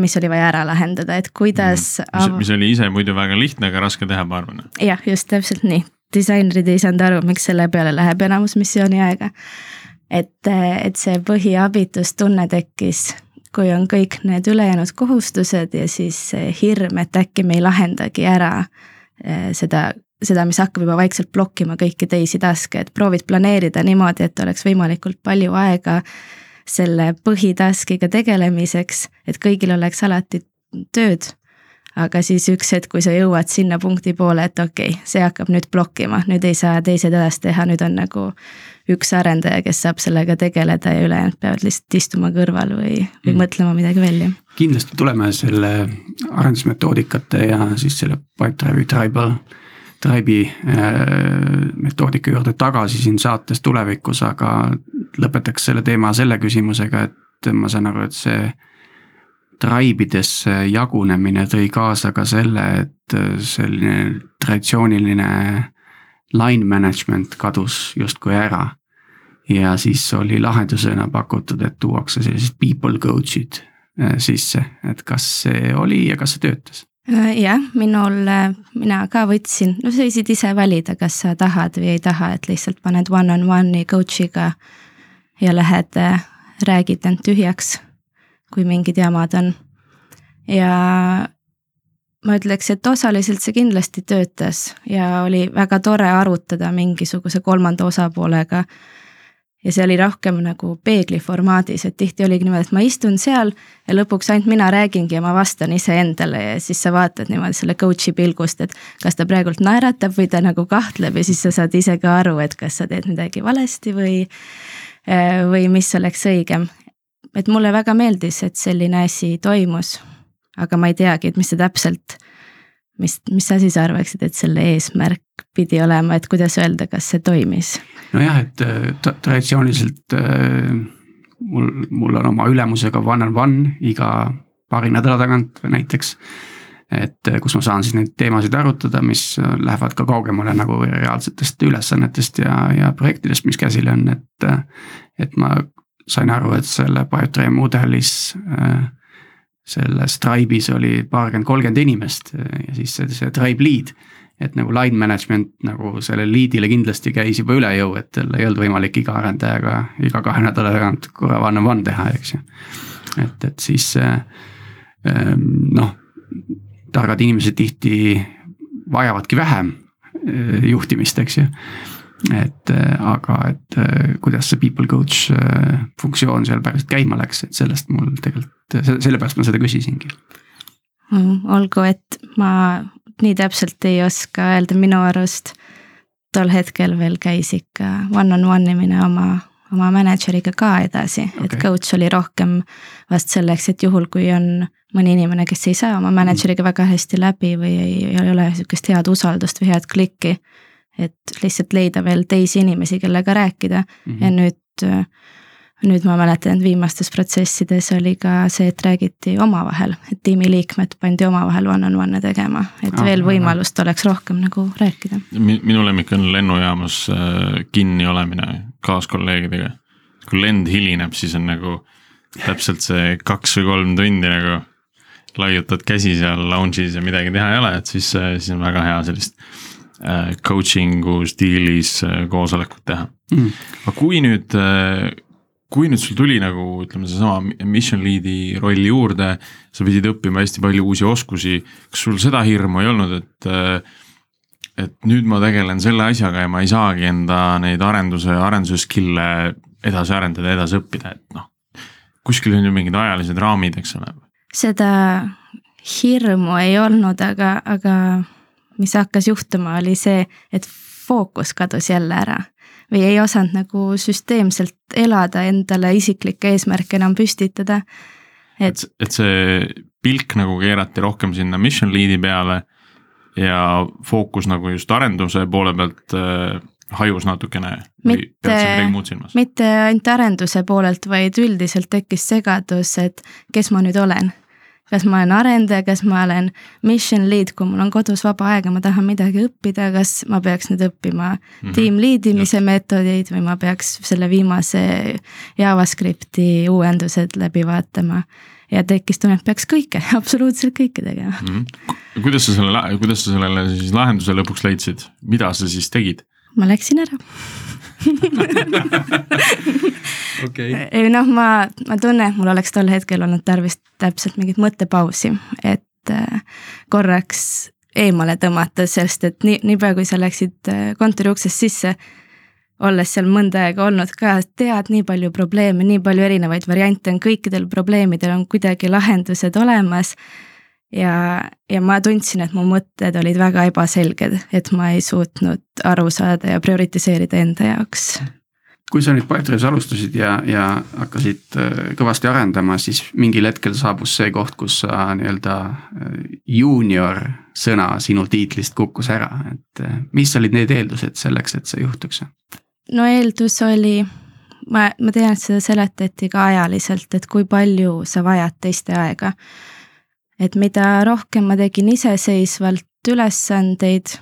mis oli vaja ära lahendada, et kuidas mm,. mis, mis oli ise muidu väga lihtne, aga raske teha, ma arvan. jah, just täpselt nii. disainerid ei saanud aru, miks selle peale läheb enamus missiooni aega et, et see põhiabitustunne tekkis, kui on kõik need ülejäänud kohustused ja siis hirm, et äkki me ei lahendagi ära eh, seda, seda, mis hakkab juba vaikselt blokkima kõiki teisi task'e, et proovid planeerida niimoodi, et oleks võimalikult palju aega selle põhitask'iga tegelemiseks, et kõigil oleks alati tööd. aga siis üks hetk, kui sa jõuad sinna punkti poole, et okei okay,, see hakkab nüüd blokkima, nüüd ei saa teised edasi teha, nüüd on nagu üks arendaja, kes saab sellega tegeleda ja ülejäänud peavad lihtsalt istuma kõrval või, või mm. mõtlema midagi välja. kindlasti tuleme selle arendusmetoodikate ja siis selle Pipedrive'i Tribal, Tribe'i äh, metoodika juurde tagasi siin saates tulevikus, aga lõpetaks selle teema selle küsimusega, et ma saan aru, et see traibidesse jagunemine tõi kaasa ka selle, et selline traditsiooniline line management kadus justkui ära. ja siis oli lahendusena pakutud, et tuuakse sellised people coach'id äh, sisse, et kas see oli ja kas see töötas? Äh, jah, minul, äh, mina ka võtsin, no sa võisid ise valida, kas sa tahad või ei taha, et lihtsalt paned one on one'i coach'iga ja lähed, räägid end tühjaks, kui mingid jamad on. ja ma ütleks, et osaliselt see kindlasti töötas ja oli väga tore arutada mingisuguse kolmanda osapoolega. ja see oli rohkem nagu peegli formaadis, et tihti oligi niimoodi, et ma istun seal ja lõpuks ainult mina räägingi ja ma vastan iseendale ja siis sa vaatad niimoodi selle coach'i pilgust, et kas ta praegult naeratab või ta nagu kahtleb ja siis sa saad ise ka aru, et kas sa teed midagi valesti või, või mis oleks õigem. et mulle väga meeldis, et selline asi toimus aga ma ei teagi, et mis see täpselt, mis, mis sa siis arvaksid, et selle eesmärk pidi olema, et kuidas öelda, kas see toimis? nojah, et äh, traditsiooniliselt äh, mul, mul on oma ülemusega one on one iga paari nädala tagant näiteks. et äh, kus ma saan siis neid teemasid arutada, mis lähevad ka kaugemale nagu reaalsetest ülesannetest ja, ja projektidest, mis käsil on, et. et ma sain aru, et selle Biotrain mudelis äh, selles tribe'is oli paarkümmend, kolmkümmend inimest ja siis see, see tribe lead. et nagu line management nagu sellele lead'ile kindlasti käis juba üle jõu, et tal ei olnud võimalik iga arendajaga iga kahe nädala tagant korra one on one teha, eks ju. et, et siis ehm, noh, targad inimesed tihti vajavadki vähem eh, juhtimist, eks ju et äh, aga, et äh, kuidas see people coach äh, funktsioon seal päriselt käima läks, et sellest mul tegelikult, sellepärast ma seda küsisingi. Mm, olgu, et ma nii täpselt ei oska öelda, minu arust tol hetkel veel käis ikka one-on-one imine oma, oma mänedžeriga ka edasi okay., et coach oli rohkem vast selleks, et juhul, kui on mõni inimene, kes ei saa oma mänedžeriga väga hästi läbi või ei, ei ole sihukest head usaldust või head klikki et lihtsalt leida veel teisi inimesi, kellega rääkida mm -hmm. ja nüüd, nüüd ma mäletan, et viimastes protsessides oli ka see, et räägiti omavahel, et tiimiliikmed pandi omavahel one-on-one'e tegema, et ah, veel võimalust oleks rohkem nagu rääkida. minu lemmik on lennujaamas äh, kinni olemine kaaskolleegidega. kui lend hilineb, siis on nagu täpselt see kaks või kolm tundi nagu laiutad käsi seal lounge'is ja midagi teha ei ole, et siis, siis on väga hea sellist Äh, coaching'u stiilis äh, koosolekut teha mm.. aga kui nüüd, äh, kui nüüd sul tuli nagu ütleme, seesama mission lead'i roll juurde, sa pidid õppima hästi palju uusi oskusi, kas sul seda hirmu ei olnud, et et nüüd ma tegelen selle asjaga ja ma ei saagi enda neid arenduse, arenduse skill'e edasi arendada, edasi õppida, et noh. kuskil on ju mingid ajalised raamid, eks ole. seda hirmu ei olnud, aga, aga mis hakkas juhtuma, oli see, et fookus kadus jälle ära või ei osanud nagu süsteemselt elada, endale isiklikke eesmärke enam püstitada. et, et see pilk nagu keerati rohkem sinna mission lead'i peale ja fookus nagu just arenduse poole pealt äh, hajus natukene silmas? mitte ainult arenduse poolelt, vaid üldiselt tekkis segadus, et kes ma nüüd olen kas ma olen arendaja, kas ma olen mission lead, kui mul on kodus vaba aega, ma tahan midagi õppida, kas ma peaks nüüd õppima mm -hmm. tiim lead imise meetodeid või ma peaks selle viimase JavaScripti uuendused läbi vaatama. ja tekkis tunne, et peaks kõike, absoluutselt kõike tegema mm. -hmm. kuidas sa selle, kuidas sa sellele siis lahenduse lõpuks leidsid, mida sa siis tegid? ma läksin ära okay.. noh, ma, ma tunnen, et mul oleks tol hetkel olnud tarvis täpselt mingit mõttepausi, et äh, korraks eemale tõmmata, sest et nii, niipea kui sa läksid äh, kontori uksest sisse, olles seal mõnda aega olnud ka, tead nii palju probleeme, nii palju erinevaid variante on, kõikidel probleemidel on kuidagi lahendused olemas. Ja, ja ma tundsin, et mu mõtted olid väga ebaselged, et ma ei suutnud aru saada ja prioritiseerida enda jaoks. kui sa nüüd Pipedrive'is alustasid ja, ja hakkasid äh, kõvasti arendama, siis mingil hetkel saabus see koht, kus sa nii-öelda äh, juunior sõna sinu tiitlist kukkus ära, et äh, mis olid need eeldused selleks, et see juhtuks? no eeldus oli, ma, ma tean, et seda seletati ka ajaliselt, et kui palju sa vajad teiste aega et mida rohkem ma tegin iseseisvalt ülesandeid,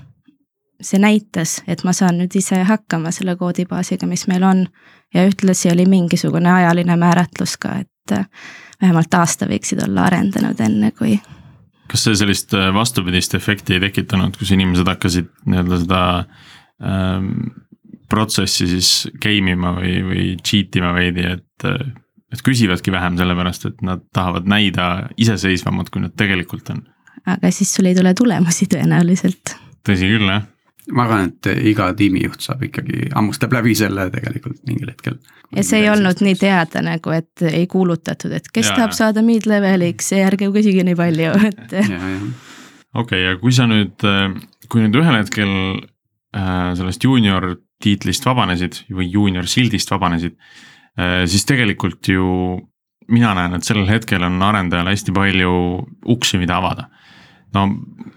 see näitas, et ma saan nüüd ise hakkama selle koodibaasiga, mis meil on. ja ühtlasi oli mingisugune ajaline määratlus ka, et äh, vähemalt aasta võiksid olla arendanud, enne kui. kas see sellist äh, vastupidist efekti ei tekitanud, kus inimesed hakkasid nii-öelda seda ähm, protsessi siis game ima või, või cheat ima veidi, et et küsivadki vähem, sellepärast et nad tahavad näida iseseisvamad, kui nad tegelikult on. aga siis sul ei tule tulemusi tõenäoliselt. tõsi küll, jah. ma arvan, et iga tiimijuht saab ikkagi, hammustab läbi selle tegelikult mingil hetkel. ja see ei olnud nii teada nagu, et ei kuulutatud, et kes ja, tahab saada mid-leveliks, ärge küsige nii palju, et. okei, ja kui sa nüüd, kui nüüd ühel hetkel äh, sellest juunior tiitlist vabanesid või juunior sildist vabanesid siis tegelikult ju mina näen, et sellel hetkel on arendajal hästi palju uksi, mida avada. no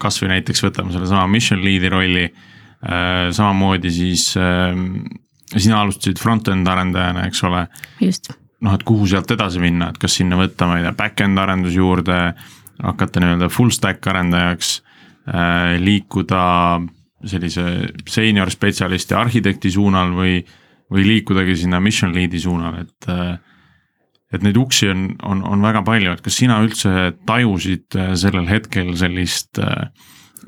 kasvõi näiteks võtame sellesama mission lead'i rolli, äh, samamoodi siis ähm, sina alustasid front-end arendajana, eks ole. just. noh, et kuhu sealt edasi minna, et kas sinna võtta, ma ei tea, back-end arendus juurde, hakata nii-öelda full stack arendajaks, äh, liikuda sellise senior spetsialisti arhitekti suunal või või liikudagi sinna mission lead'i suunal, et äh, et neid uksi on, on, on väga palju, et kas sina üldse tajusid äh, sellel hetkel sellist äh,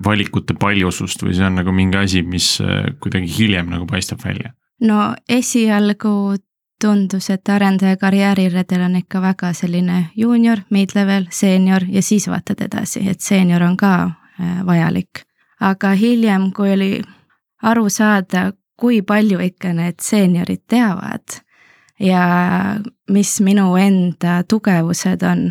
valikute paljusust või see on nagu mingi asi, mis kuidagi hiljem nagu paistab välja? no esialgu tundus, et arendaja karjääriredel on ikka väga selline juunior, mid-level, seenior ja siis vaatad edasi, et seenior on ka vajalik. aga hiljem, kui oli aru saada, kui palju ikka need seeniorid teavad ja mis minu enda tugevused on,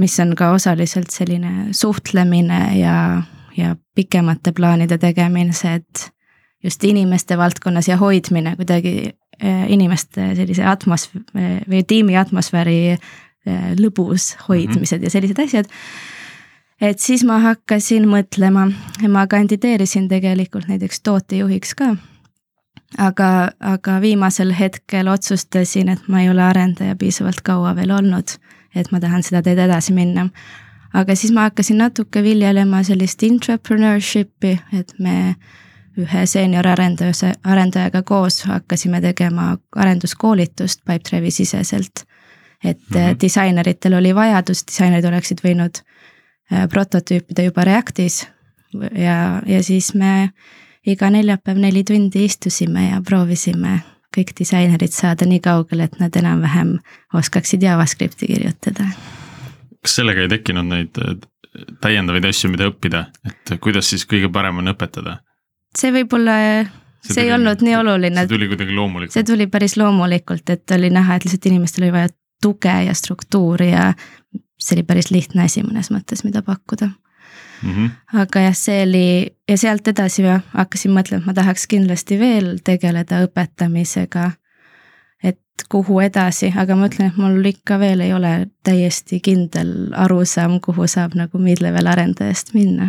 mis on ka osaliselt selline suhtlemine ja, ja pikemate plaanide et just inimeste valdkonnas ja hoidmine kuidagi eh, inimeste sellise atmosfääri või tiimi atmosfääri eh, lõbus hoidmised mm -hmm. ja sellised asjad et siis ma hakkasin mõtlema, ma kandideerisin tegelikult näiteks tootejuhiks ka aga, aga viimasel hetkel otsustasin, et ma ei ole arendaja piisavalt kaua veel olnud, et ma tahan seda teed edasi minna. aga siis ma hakkasin natuke viljelema sellist entrepreneurship'i, et me ühe seenior arenduse, arendajaga koos hakkasime tegema arenduskoolitust Pipedrive'i siseselt. et mm -hmm. disaineritel oli vajadus, disainerid oleksid võinud äh, prototüüpida juba Reactis ja, ja siis me iga neljapäev neli tundi istusime ja proovisime kõik disainerid saada nii kaugele, et nad enam-vähem oskaksid JavaScripti kirjutada. kas sellega ei tekkinud neid äh, täiendavaid asju, mida õppida, et kuidas siis kõige parem on õpetada? see võib-olla, see, see ei olnud nii oluline. see tuli kuidagi loomulikult. see tuli päris loomulikult, et oli näha, et lihtsalt inimestel oli vaja tuge ja struktuuri ja see oli päris lihtne asi mõnes mõttes, mida pakkuda mm. -hmm. aga jah, see oli ja sealt edasi ma hakkasin mõtlema, et ma tahaks kindlasti veel tegeleda õpetamisega. et kuhu edasi, aga ma ütlen, et mul ikka veel ei ole täiesti kindel arusaam, kuhu saab nagu mid-level arendajast minna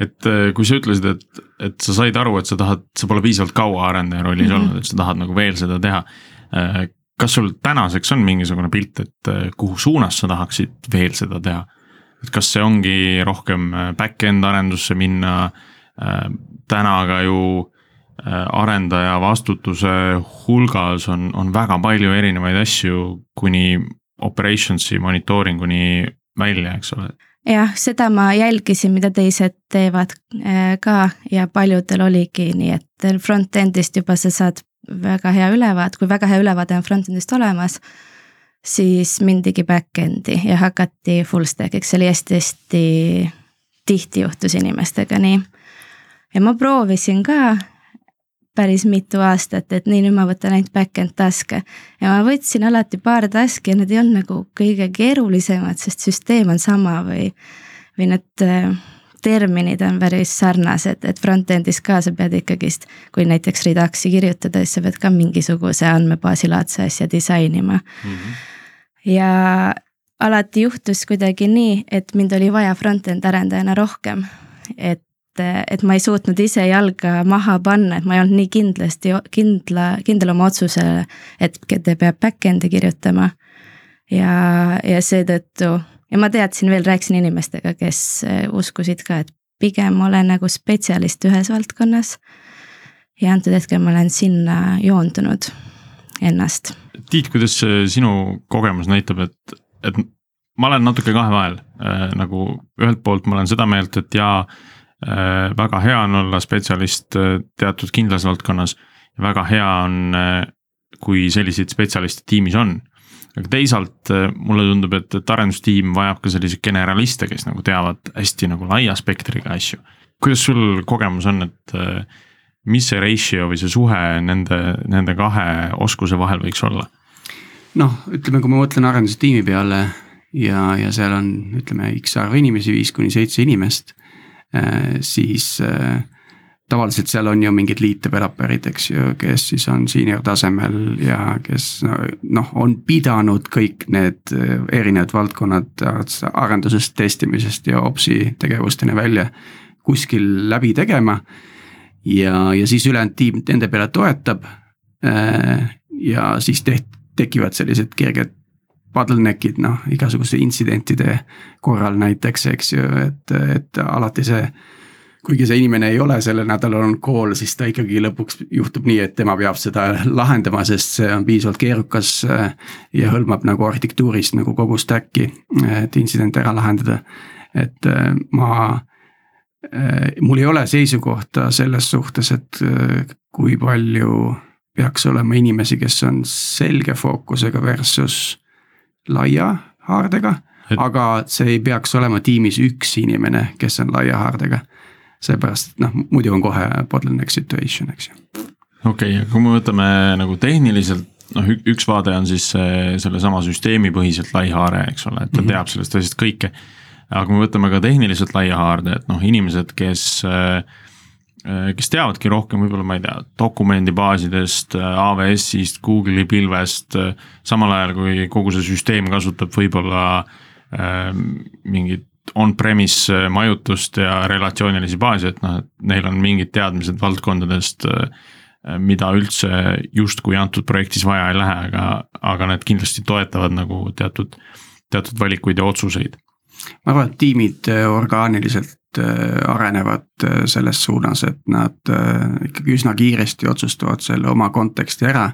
et äh, kui sa ütlesid, et, et sa said aru, et sa tahad, sa pole piisavalt kaua arendaja rollis mm -hmm. olnud, et sa tahad nagu veel seda teha. Äh, kas sul tänaseks on mingisugune pilt, et äh, kuhu suunas sa tahaksid veel seda teha? Et kas see ongi rohkem äh, back-end arendusse minna, äh, täna ka ju äh, arendaja vastutuse hulgas on, on väga palju erinevaid asju, kuni operations'i monitooringuni välja, eks ole. Jah, seda ma jälgisin, mida teised teevad ka ja paljudel oligi nii, et front-end'ist juba sa saad väga hea ülevaate, kui väga hea ülevaade on front-end'ist olemas siis mindigi back-end'i ja hakati full stack'iks, see oli hästi-hästi tihti juhtus inimestega nii. ja ma proovisin ka päris mitu aastat, et nii, nüüd ma võtan ainult back-end task'e. ja ma võtsin alati paar task'i ja need ei olnud nagu kõige keerulisemad, sest süsteem on sama või või need äh, terminid on päris sarnased, et front-end'is ka sa pead ikkagist, kui näiteks Reduxi kirjutada, siis sa pead ka mingisuguse andmebaasilaadse asja disainima mm. -hmm. ja alati juhtus kuidagi nii, et mind oli vaja front-end arendajana rohkem, et et ma ei suutnud ise jalga maha panna, et ma ei olnud nii kindlasti, kindla, kindel oma otsusele, et ta peab back-end'i kirjutama. ja, ja seetõttu ja ma teadsin veel, rääkisin inimestega, kes äh, uskusid ka, et pigem olen nagu spetsialist ühes valdkonnas. ja antud hetkel ma olen sinna joondunud ennast. Tiit, kuidas sinu kogemus näitab, et, et ma olen natuke kahe vahel äh,, nagu ühelt poolt ma olen seda meelt, et jaa äh,, väga hea on olla spetsialist äh, teatud kindlas valdkonnas. väga hea on äh,, kui selliseid spetsialiste tiimis on aga teisalt äh, mulle tundub, et, et arendustiim vajab ka selliseid generaliste, kes nagu teavad hästi nagu laia spektriga asju. kuidas sul kogemus on, et äh, mis see ratio või see suhe nende, nende kahe oskuse vahel võiks olla? noh, ütleme, kui ma mõtlen arendustiimi peale ja, ja seal on, ütleme X arv inimesi, viis kuni seitse inimest, äh, siis äh, tavaliselt seal on ju mingid lead developer'id, eks ju, kes siis on senior tasemel ja kes noh, on pidanud kõik need eh, erinevad valdkonnad arendusest, testimisest ja opsi tegevusteni välja kuskil läbi tegema. ja, ja siis ülejäänud tiim nende peale toetab. Eh, ja siis teht-, tekivad sellised kerged bottleneck'id, noh igasuguste intsidentide korral näiteks, eks ju, et, et alati see kuigi see inimene ei ole sellel nädalal on call, siis ta ikkagi lõpuks juhtub nii, et tema peab seda lahendama, sest see on piisavalt keerukas. Äh, ja hõlmab nagu arhitektuurist nagu kogu stack'i, et intsident ära lahendada. et äh, ma, äh, mul ei ole seisukohta selles suhtes, et kui palju peaks olema inimesi, kes on selge fookusega versus laia haardega et... aga see ei peaks olema tiimis üks inimene, kes on laia haardega seepärast, et noh, muidu on kohe bottleneck situation, eks ju. okei okay,, kui me võtame nagu tehniliselt, noh, üks vaade on siis sellesama süsteemipõhiselt lai haare, eks ole, et ta mm -hmm. teab sellest asjast kõike. aga kui me võtame ka tehniliselt laia haarde, et noh, inimesed, kes kes teavadki rohkem võib-olla, ma ei tea, dokumendibaasidest, AWS-ist, Google'i pilvest, samal ajal kui kogu see süsteem kasutab võib-olla äh, mingit on-premise äh, majutust ja relatsioonilisi baase, et noh, et neil on mingid teadmised valdkondadest, äh, mida üldse justkui antud projektis vaja ei lähe, aga, aga need kindlasti toetavad nagu teatud, teatud valikuid ja otsuseid. ma arvan, et tiimid äh, orgaaniliselt arenevad selles suunas, et nad ikkagi üsna kiiresti otsustavad selle oma konteksti ära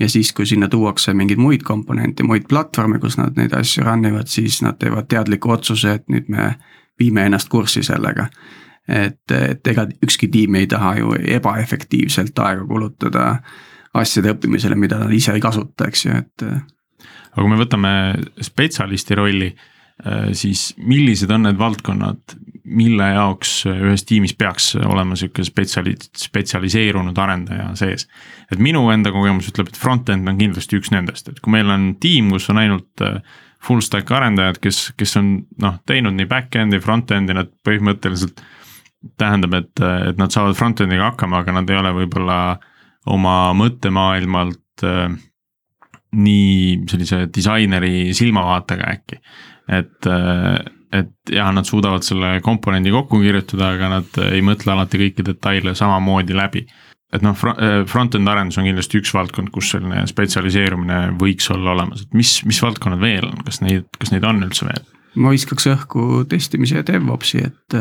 ja siis, kui sinna tuuakse mingeid muid komponente, muid platvorme, kus nad neid asju run ivad, siis nad teevad teadliku otsuse, et nüüd me viime ennast kurssi sellega. et, et ega ükski tiim ei taha ju ebaefektiivselt aega kulutada asjade õppimisele, mida nad ise ei kasuta, eks ju, et. aga kui me võtame spetsialisti rolli, siis millised on need valdkonnad, mille jaoks ühes tiimis peaks olema sihuke spetsiali-, spetsialiseerunud arendaja sees. et minu enda kogemus ütleb, et front-end on kindlasti üks nendest, et kui meil on tiim, kus on ainult äh, full stack arendajad, kes, kes on noh, teinud nii back-end'i, front-end'i, nad põhimõtteliselt. tähendab, et, et nad saavad front-end'iga hakkama, aga nad ei ole võib-olla oma mõttemaailmalt äh, nii sellise disaineri silmavaatega äkki, et äh, et jah, nad suudavad selle komponendi kokku kirjutada, aga nad ei mõtle alati kõiki detaile samamoodi läbi. et noh, front-end arendus on kindlasti üks valdkond, kus selline spetsialiseerumine võiks olla olemas, et mis, mis valdkonnad veel on, kas neid, kas neid on üldse veel? ma viskaks õhku testimise ja DevOpsi, et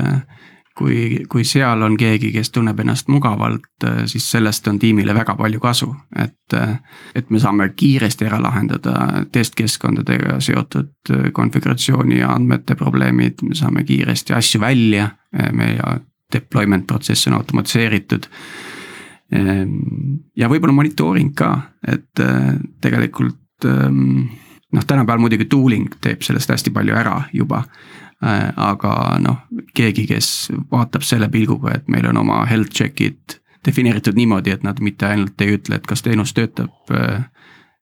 kui, kui seal on keegi, kes tunneb ennast mugavalt, siis sellest on tiimile väga palju kasu, et. et me saame kiiresti ära lahendada testkeskkondadega seotud konfiguratsiooni ja andmete probleemid, me saame kiiresti asju välja, meie deployment protsess on automatiseeritud. ja võib-olla monitooring ka, et tegelikult noh, tänapäeval muidugi tooling teeb sellest hästi palju ära juba Äh, aga noh, keegi, kes vaatab selle pilguga, et meil on oma health check'id defineeritud niimoodi, et nad mitte ainult ei ütle, et kas teenus töötab äh,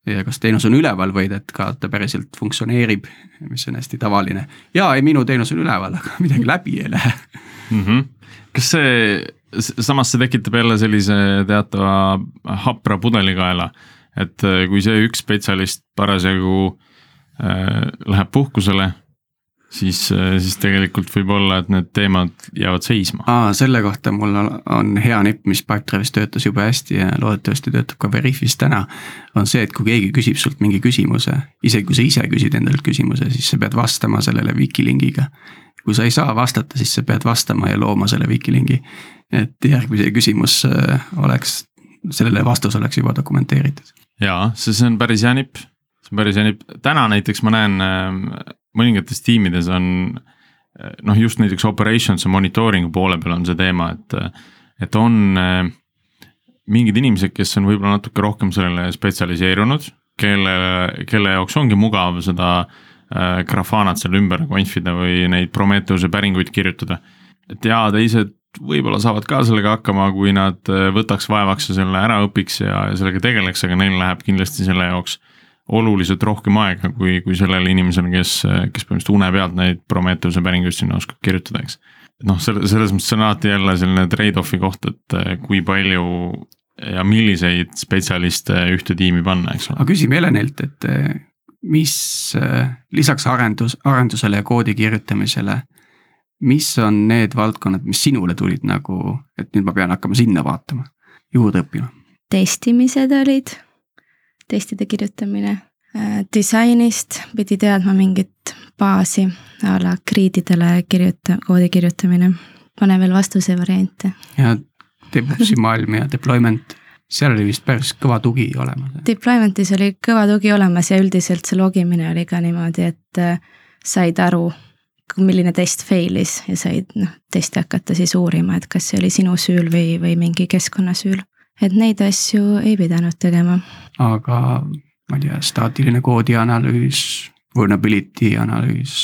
ja kas teenus on üleval või et ka ta päriselt funktsioneerib, mis on hästi tavaline. ja ei, minu teenus on üleval, aga midagi läbi ei lähe mm. -hmm. kas see, samas see tekitab jälle sellise teatava hapra pudelikaela, et äh, kui see üks spetsialist parasjagu äh, läheb puhkusele siis, äh, siis tegelikult võib olla, et need teemad jäävad seisma. aa, selle kohta mul on hea nipp, mis Pipedrive'is töötas jube hästi ja loodetavasti töötab ka Veriffis täna. on see, et kui keegi küsib sult mingi küsimuse, isegi kui sa ise küsid endalt küsimuse, siis sa pead vastama sellele Wikilingiga. kui sa ei saa vastata, siis sa pead vastama ja looma selle Wikilingi. et järgmise küsimus äh, oleks, sellele vastus oleks juba dokumenteeritud. jaa, see, see on päris hea nipp päris nipp, täna näiteks ma näen äh, mõningates tiimides on noh, just näiteks operations ja monitooringu poole peal on see teema, et, et on mingid inimesed, kes on võib-olla natuke rohkem sellele spetsialiseerunud, kelle, kelle jaoks ongi mugav seda äh, Grafanat seal ümber konfida või neid Prometheuse päringuid kirjutada. et ja teised võib-olla saavad ka sellega hakkama, kui nad võtaks vaevaks ja selle ära õpiks ja, ja sellega tegeleks, aga neil läheb kindlasti selle jaoks äh, oluliselt rohkem aega kui, kui sellele inimesele, kes, kes põhimõtteliselt une pealt neid Prometheuse päringuid sinna oskab kirjutada, eks. noh, selle, selles mõttes see on alati jälle selline trade-off'i koht, et eh, kui palju ja milliseid spetsialiste ühte tiimi panna, eks ole. aga küsime Helenilt, et eh, mis eh, lisaks arendus, arendusele ja koodi kirjutamisele, mis on need valdkonnad, mis sinule tulid nagu, et nüüd ma pean hakkama sinna vaatama, juurde õppima? testimised olid testide kirjutamine. Äh, disainist pidi teadma mingit baasi a la grididele kirjuta-, koodi kirjutamine. pane veel vastuse variante. ja DevOpsi maailm ja deployment, seal oli vist päris kõva tugi olemas. Deployment'is oli kõva tugi olemas ja üldiselt see logimine oli ka niimoodi, et äh, said aru, milline test fail'is ja said noh, testi hakata siis uurima, et kas see oli sinu süül või, või mingi keskkonna süül et neid asju ei pidanud tegema. Aga ma ei tea, staatiline koodi analüüs, vulnerability analüüs?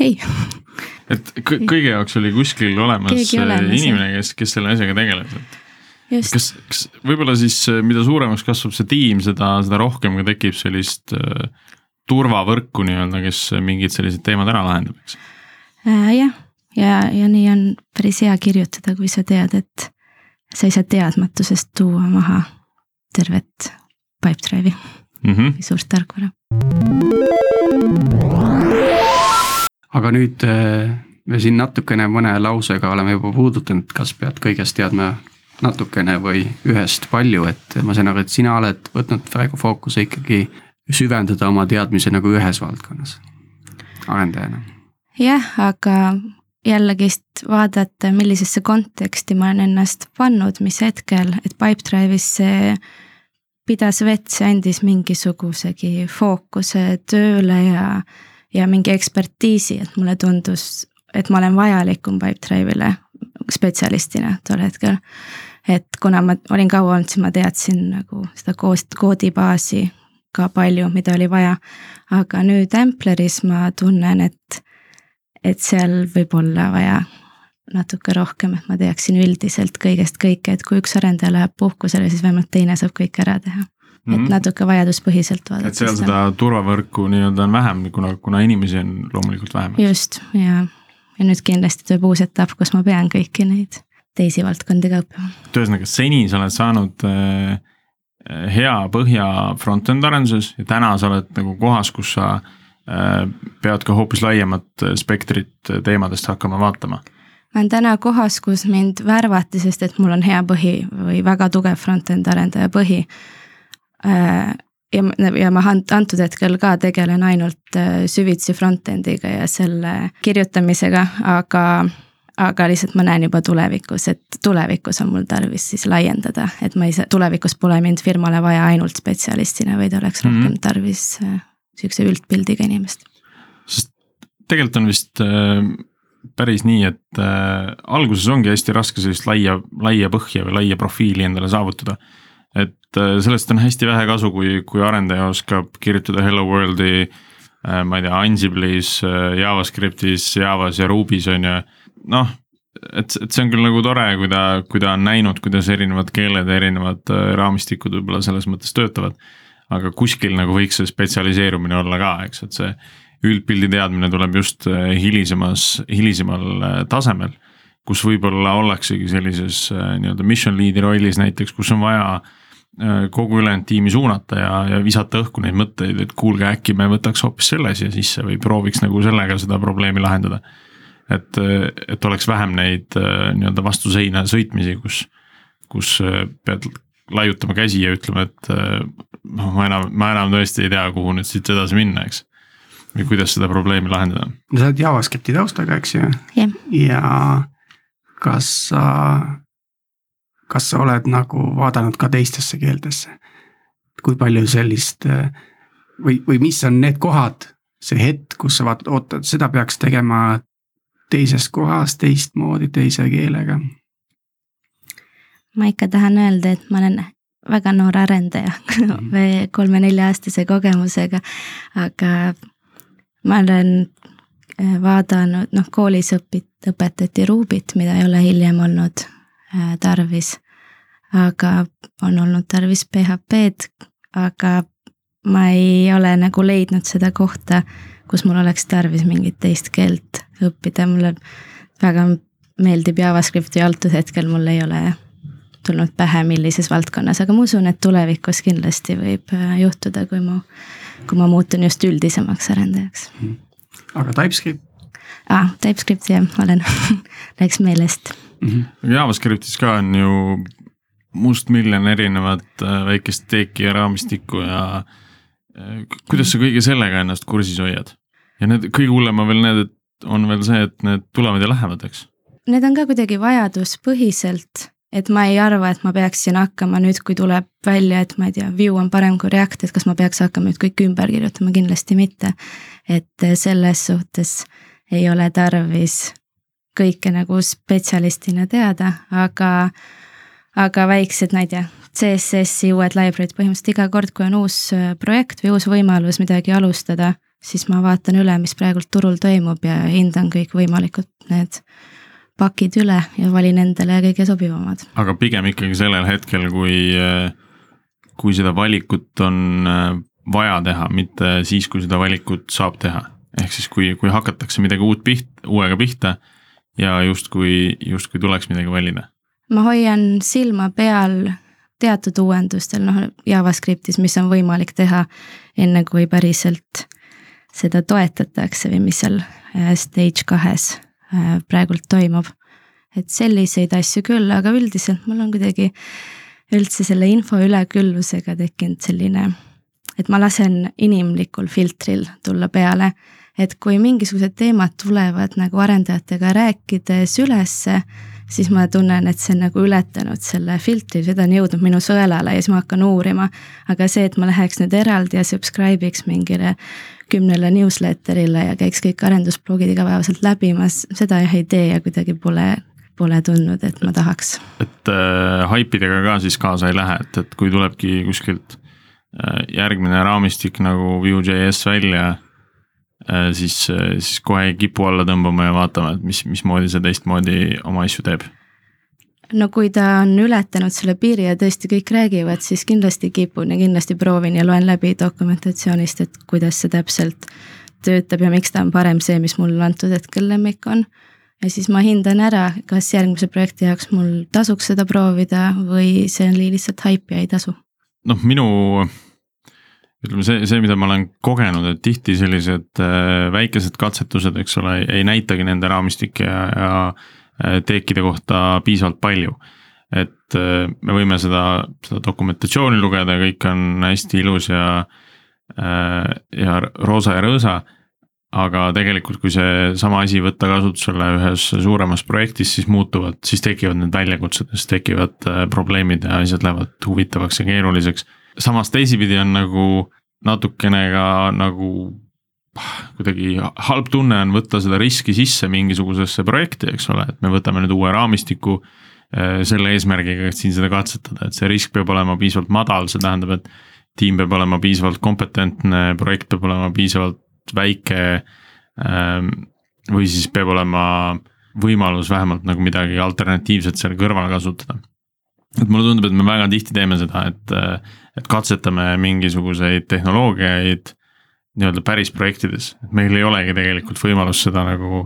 ei. et kõige jaoks oli kuskil olemas, olemas inimene, kes, kes selle asjaga tegeles, et Just. kas, kas võib-olla siis, mida suuremaks kasvab see tiim, seda, seda rohkem ka tekib sellist äh, turvavõrku nii-öelda, kes mingid sellised teemad ära lahendab, eks äh,? jah, ja, ja nii on päris hea kirjutada, kui sa tead, et sa ei saa teadmatusest tuua maha tervet Pipedrive'i mm -hmm. suurt tarkvara. aga nüüd äh, me siin natukene mõne lausega oleme juba puudutanud, kas pead kõigest teadma natukene või ühest palju, et ma saan aru, et sina oled võtnud praegu fookuse ikkagi süvendada oma teadmisi nagu ühes valdkonnas arendajana. jah, aga jällegist vaadata, millisesse konteksti ma olen ennast pannud, mis hetkel, et Pipedrive'is see pidas vett, see andis mingisugusegi fookuse tööle ja, ja mingi ekspertiisi, et mulle tundus, et ma olen vajalikum Pipedrive'ile spetsialistina tol hetkel. et kuna ma olin kaua olnud, siis ma teadsin nagu seda koodibaasi ka palju, mida oli vaja. aga nüüd Ampleris ma tunnen, et et seal võib olla vaja natuke rohkem, et ma teaksin üldiselt kõigest kõike, et kui üks arendaja läheb puhkusele, siis vähemalt teine saab kõik ära teha. et mm -hmm. natuke vajaduspõhiselt vaadata. et seal seda turvavõrku nii-öelda on vähem, kuna, kuna inimesi on loomulikult vähem. just, ja, ja nüüd kindlasti tuleb uus etapp, kus ma pean kõiki neid teisi valdkondi ka õppima. et ühesõnaga, seni sa oled saanud äh, hea põhja front-end arenduses ja täna sa oled nagu kohas, kus sa Äh, pead ka hoopis laiemat äh, spektrit äh, teemadest hakkama vaatama? Ma olen täna kohas, kus mind värvati, sest et mul on hea põhi või väga tugev front-end arendaja põhi. ja, ja ma antud hetkel ka tegelen ainult süvitsi front-end'iga ja selle kirjutamisega, aga aga lihtsalt ma näen juba tulevikus, et tulevikus on mul tarvis siis laiendada, et ma ei saa, tulevikus pole mind firmale vaja ainult spetsialistina, vaid oleks rohkem mm -hmm. tarvis sihukese üldpildiga inimest. sest tegelikult on vist äh, päris nii, et äh, alguses ongi hästi raske sellist laia, laia põhja või laia profiili endale saavutada. et äh, sellest on hästi vähe kasu, kui, kui arendaja oskab kirjutada hello world'i äh,, ma ei tea, Ansible'is äh,, JavaScriptis, Javas ja Ruby's on ju, noh et, et see on küll nagu tore, kui ta, kui ta on näinud, kuidas erinevad keeled ja erinevad äh, raamistikud võib-olla selles mõttes töötavad aga kuskil nagu võiks see spetsialiseerumine olla ka, eks, et see üldpildi teadmine tuleb just äh, hilisemas, hilisemal äh, tasemel. kus võib-olla ollaksegi sellises äh, nii-öelda mission lead'i rollis näiteks, kus on vaja kogu ülejäänud tiimi suunata ja, ja visata õhku neid mõtteid, et kuulge, äkki me võtaks hoopis selle siia sisse või prooviks nagu sellega seda probleemi lahendada. et, et oleks vähem neid nii-öelda vastu seina sõitmisi, kus, kus pead laiutama käsi ja ütlema, et noh, ma enam, ma enam tõesti ei tea, kuhu nüüd siit edasi minna, eks või kuidas seda probleemi lahendada? no sa oled JavaScripti taustaga, eks ju yeah.. ja kas sa, kas sa oled nagu vaadanud ka teistesse keeltesse? kui palju sellist või, või mis on need kohad, see hetk, kus sa vaatad, oota, seda peaks tegema teises kohas teistmoodi, teise keelega? ma ikka tahan öelda, et ma olen väga noor arendaja või kolme-nelja-aastase kogemusega, aga ma olen äh, vaadanud, noh koolis õpit-, õpetati Rubyt, mida ei ole hiljem olnud äh, tarvis. aga on olnud tarvis PHP-d, aga ma ei ole nagu leidnud seda kohta, kus mul oleks tarvis mingit teist keelt õppida, mulle väga meeldib JavaScript ja antud hetkel mul ei ole tulnud pähe, millises valdkonnas, aga ma usun, et tulevikus kindlasti võib äh, juhtuda, kui mu kui ma muutun just üldisemaks arendajaks. Mhm. aga TypeScript? aa, ah, TypeScript jah, olen läks meelest mm. -hmm. JavaScriptis ka on ju mustmiljon erinevat äh, väikest teeki ja raamistikku ja äh, kuidas sa kõige sellega ennast kursis hoiad? ja need kõige hullem on veel need, et on veel see, et need tulevad ja lähevad, eks? Need on ka kuidagi vajaduspõhiselt et ma ei arva, et ma peaksin hakkama nüüd, kui tuleb välja, et ma ei tea, Vue on parem kui React, et kas ma peaks hakkama nüüd kõik ümber kirjutama, kindlasti mitte. et selles suhtes ei ole tarvis kõike nagu spetsialistina teada, aga, aga väiksed, ma ei tea, CSS-i uued library'd, põhimõtteliselt iga kord, kui on uus äh, projekt või uus võimalus midagi alustada, siis ma vaatan üle, mis praegult turul toimub ja hindan kõikvõimalikud need pakid üle ja valin endale kõige sobivamad. aga pigem ikkagi sellel hetkel, kui, kui seda valikut on äh, vaja teha, mitte siis, kui seda valikut saab teha. ehk siis, kui, kui hakatakse midagi uut piht-, uuega pihta ja justkui, justkui tuleks midagi valida. ma hoian silma peal teatud uuendustel, noh JavaScriptis, mis on võimalik teha enne, kui päriselt seda toetatakse või mis seal äh, stage kahes praegult toimub. et selliseid asju küll, aga üldiselt mul on kuidagi üldse selle info üleküllusega tekkinud selline, et ma lasen inimlikul filtril tulla peale. et kui mingisugused teemad tulevad nagu arendajatega rääkides ülesse, siis ma tunnen, et see on nagu ületanud selle filtri, seda on jõudnud minu sõelale ja siis ma hakkan uurima. aga see, et ma läheks nüüd eraldi ja subscribe'iks mingile kümnele newsletterile ja käiks kõik arendusblogid igapäevaselt läbimas, seda jah ei tee ja kuidagi pole, pole tundnud, et ma tahaks. et äh, haipidega ka siis kaasa ei lähe, et, et kui tulebki kuskilt äh, järgmine raamistik nagu Vue.js välja siis äh,, siis kohe kipu alla tõmbama ja vaatama, et mis, mismoodi see teistmoodi oma asju teeb no kui ta on ületanud selle piiri ja tõesti kõik räägivad, siis kindlasti kipun ja kindlasti proovin ja loen läbi dokumentatsioonist, et kuidas see täpselt töötab ja miks ta on parem see, mis mul antud hetkel lemmik on. ja siis ma hindan ära, kas järgmise projekti jaoks mul tasuks seda proovida või see oli lihtsalt haip ja ei tasu. noh, minu ütleme see, see, mida ma olen kogenud, et tihti sellised äh, väikesed katsetused, eks ole, ei näitagi nende raamistikke ja, ja Äh, teekide kohta piisavalt palju. et äh, me võime seda, seda dokumentatsiooni lugeda ja kõik on hästi ilus ja, ja roosa ja rõõsa. aga tegelikult, kui seesama asi võtta kasutusele ühes suuremas projektis, siis muutuvad, siis tekivad need väljakutsed, siis tekivad probleemid ja asjad lähevad huvitavaks ja keeruliseks. Samas teisipidi on nagu natukene ka nagu kuidagi halb tunne on võtta seda riski sisse mingisugusesse projekti, eks ole, et me võtame nüüd uue raamistiku äh, selle eesmärgiga, et siin seda katsetada, et see risk peab olema piisavalt madal, see tähendab, et tiim peab olema piisavalt kompetentne, projekt peab olema piisavalt väike. Ähm, või siis peab olema võimalus vähemalt nagu midagi alternatiivset seal kõrval kasutada. Et mulle tundub, et me väga tihti teeme seda, et, et katsetame mingisuguseid tehnoloogiaid nii-öelda päris projektides, et meil ei olegi tegelikult võimalust seda nagu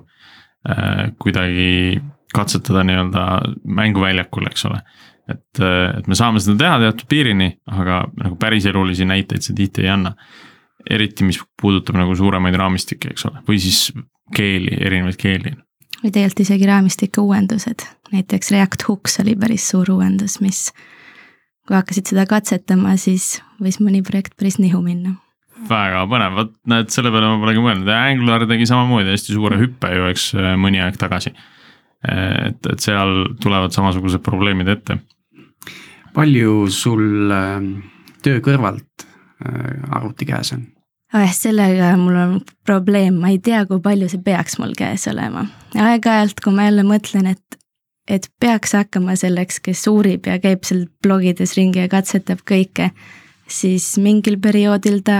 äh, kuidagi katsetada nii-öelda mänguväljakul, eks ole. et, et me saame seda teha teatud piirini, aga nagu päriselulisi näiteid see tihti ei anna. eriti, mis puudutab nagu suuremaid raamistikke, eks ole, või siis keeli, erinevaid keeli või tegelikult isegi raamistike uuendused, näiteks React Hooks oli päris suur uuendus, mis kui hakkasid seda katsetama, siis võis mõni projekt päris nihu minna. väga põnev, vot näed, selle peale ma polegi mõelnud Angular tegi samamoodi hästi suure hüppe ju, eks mõni aeg tagasi. et, et seal tulevad samasugused probleemid ette. palju sul äh, töö kõrvalt äh, arvuti käes on? Oh,. sellega mul on probleem, ma ei tea, kui palju see peaks mul käes olema. aeg-ajalt, kui ma jälle mõtlen, et, et peaks hakkama selleks, kes uurib ja käib seal blogides ringi ja katsetab kõike, siis mingil perioodil ta,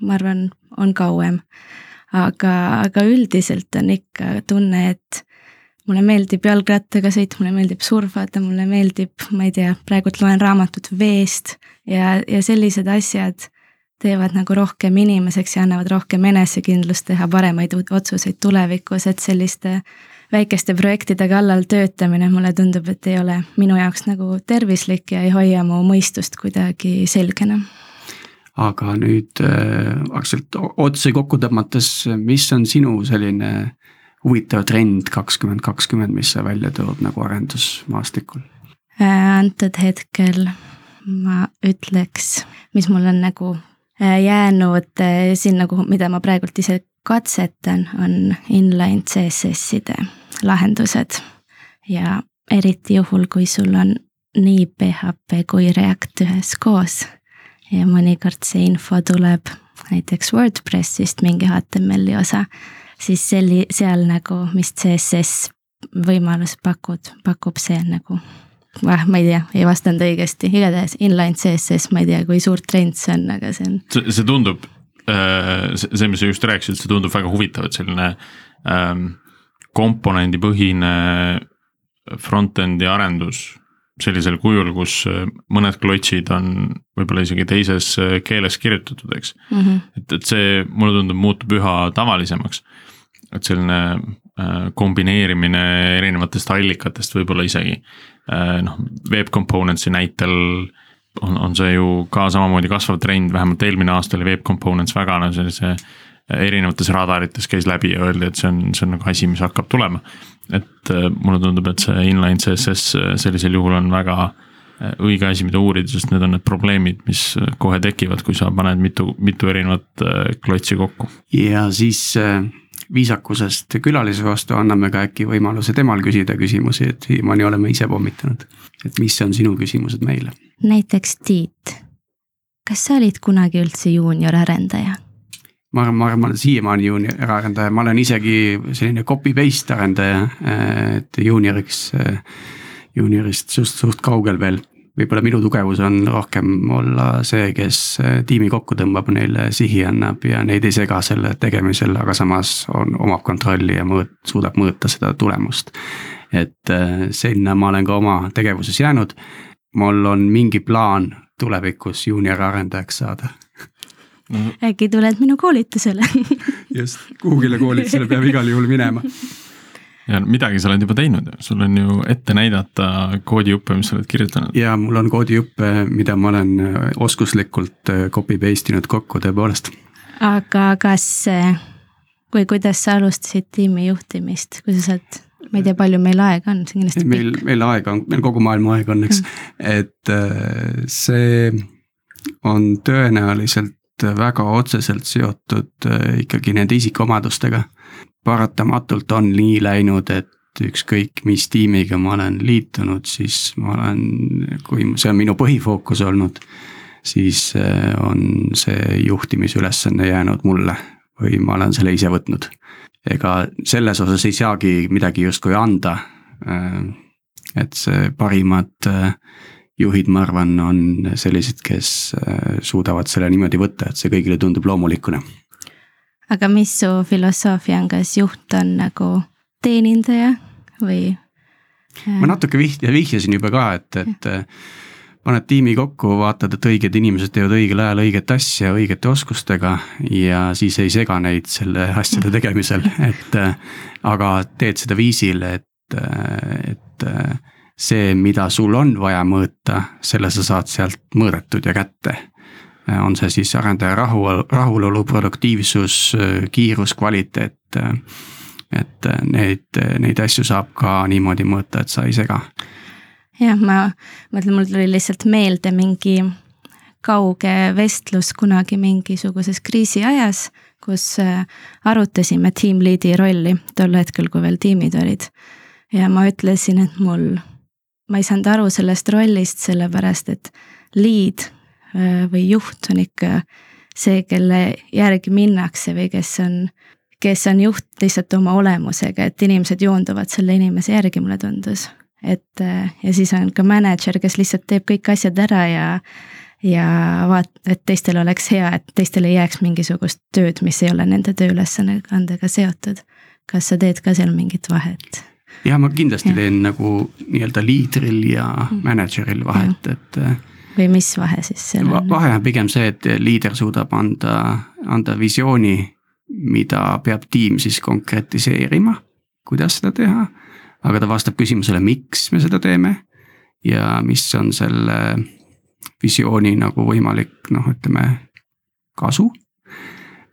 ma arvan, on kauem. aga, aga üldiselt on ikka tunne, et mulle meeldib jalgrattaga sõita, mulle meeldib surfata, mulle meeldib, ma ei tea, praegult loen raamatut veest ja, ja sellised asjad teevad nagu rohkem inimeseks ja annavad rohkem enesekindlust teha paremaid otsuseid tulevikus, et selliste väikeste projektide kallal töötamine mulle tundub, et ei ole minu jaoks nagu tervislik ja ei hoia mu mõistust kuidagi selgena. aga nüüd äh, aktsialt otsi kokku tõmmates, mis on sinu selline huvitav trend kakskümmend kakskümmend, mis sa välja tood nagu arendusmaastikul äh,? antud hetkel ma ütleks, mis mul on nagu jäänud äh, siin nagu, mida ma praegult ise katsetan, on inline CSS-ide lahendused. ja eriti juhul, kui sul on nii PHP kui React üheskoos ja mõnikord see info tuleb näiteks Wordpressist mingi HTML-i osa, siis selli-, seal nagu, mis CSS võimalus pakud, pakub see nagu ah, ma ei tea, ei vastanud õigesti, igatahes inline CSS, ma ei tea, kui suur trend see on, aga see on. see, see tundub, äh, see, mis sa just rääkisid, see tundub väga huvitav, et selline ähm, komponendipõhine front-end'i arendus sellisel kujul, kus äh, mõned klotsid on võib-olla isegi teises äh, keeles kirjutatud, eks mm. -hmm. et, et see mulle tundub, muutub üha tavalisemaks. et selline äh, kombineerimine erinevatest allikatest võib-olla isegi Äh, noh, Web Components'i näitel on, on see ju ka samamoodi kasvav trend, vähemalt eelmine aasta oli Web Components väga no sellise äh, erinevates radarites käis läbi ja öeldi, et see on, see on nagu asi, mis hakkab tulema. et äh, mulle tundub, et see inline CSS sellisel juhul on väga õige asi, mida uurida, sest need on need probleemid, mis kohe tekivad, kui sa paned mitu, mitu erinevat klotsi kokku. ja siis viisakusest külalise vastu anname ka äkki võimaluse temal küsida küsimusi, et siiamaani oleme ise pommitanud. et mis on sinu küsimused meile? näiteks Tiit, kas sa olid kunagi üldse juunior-arendaja? ma arvan, ma arvan, ma olen siiamaani juunior-arendaja, ma olen isegi selline copy-paste arendaja, et juunioriks, juuniorist suht, suht kaugel veel võib-olla minu tugevus on rohkem olla see, kes äh, tiimi kokku tõmbab, neile sihi annab ja neid ei sega selle tegemisel, aga samas on, omab kontrolli ja mõõt-, suudab mõõta seda tulemust. et äh, sinna ma olen ka oma tegevuses jäänud. mul on mingi plaan tulevikus juunior arendajaks saada äkki tuled minu koolitusele just, kuhugile koolitusele peab igal juhul minema ja midagi sa oled juba teinud, sul on ju ette näidata koodijuppe, mis sa oled kirjutanud. ja mul on koodijuppe, mida ma olen äh, oskuslikult äh, copy paste inud kokku tõepoolest. aga kas, või kuidas sa alustasid tiimi juhtimist, kui sa saad ma ei tea, palju meil aega on, see on kindlasti pikk. meil, meil aega on, meil kogu maailma aeg on, eks mm., et äh, see on tõenäoliselt väga otseselt seotud ikkagi nende isikuomadustega paratamatult on nii läinud, et ükskõik mis tiimiga ma olen liitunud, siis ma olen, kui see on minu põhifookus olnud, siis äh, on see juhtimisülesanne jäänud mulle või ma olen selle ise võtnud. ega selles osas ei saagi midagi justkui anda. Äh, et see parimad äh, juhid, ma arvan, on sellised, kes suudavad selle niimoodi võtta, et see kõigile tundub loomulikuna aga mis su filosoofia on, kas juht on nagu teenindaja või? ma natuke vihja, vihjasin juba ka, et, et paned tiimi kokku, vaatad, et õiged inimesed teevad õigel ajal õiget asja õigete oskustega ja siis ei sega neid selle asjade tegemisel, et aga teed seda viisil, et, et see, mida sul on vaja mõõta, selle sa saad sealt mõõdetud ja kätte. On see siis arendaja rahu, rahulolu, produktiivsus, kiirus, kvaliteet. et neid, neid asju saab ka niimoodi mõõta, et sa ei sega jah, ma mõtlen, mul tuli lihtsalt meelde mingi kauge vestlus kunagi mingisuguses kriisiajas, kus äh, arutasime team lead'i rolli tol hetkel, kui veel tiimid olid. ja ma ütlesin, et mul, ma ei saanud aru sellest rollist, sellepärast et lead äh, või juht on ikka see, kelle järgi minnakse või kes on, kes on juht lihtsalt oma olemusega, et inimesed joonduvad selle inimese järgi, mulle tundus et ja siis on ka mänedžer, kes lihtsalt teeb kõik asjad ära ja ja vaat-, et teistel oleks hea, et teistel ei jääks mingisugust tööd, mis ei ole nende tööülesandega seotud. kas sa teed ka seal mingit vahet? ja ma kindlasti ja. teen nagu nii-öelda liidril ja mm. mänedžeril vahet, et. Või mis vahe siis seal on? vahe on pigem see, et liider suudab anda, anda visiooni, mida peab tiim siis konkretiseerima, kuidas seda teha aga ta vastab küsimusele, miks me seda teeme ja mis on selle visiooni nagu võimalik noh, ütleme kasu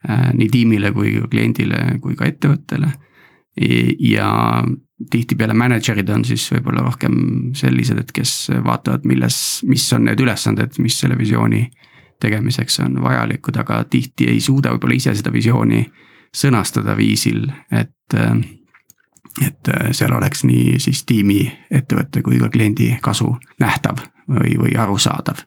äh, nii tiimile kui kliendile kui ka ettevõttele. ja tihtipeale mänedžerid on siis võib-olla rohkem sellised, et kes vaatavad, milles, mis on need ülesanded, mis selle visiooni tegemiseks on vajalikud, aga tihti ei suuda võib-olla ise seda visiooni sõnastada viisil, et et seal oleks nii siis tiimi, ettevõtte kui ka kliendi kasu nähtav või, või arusaadav.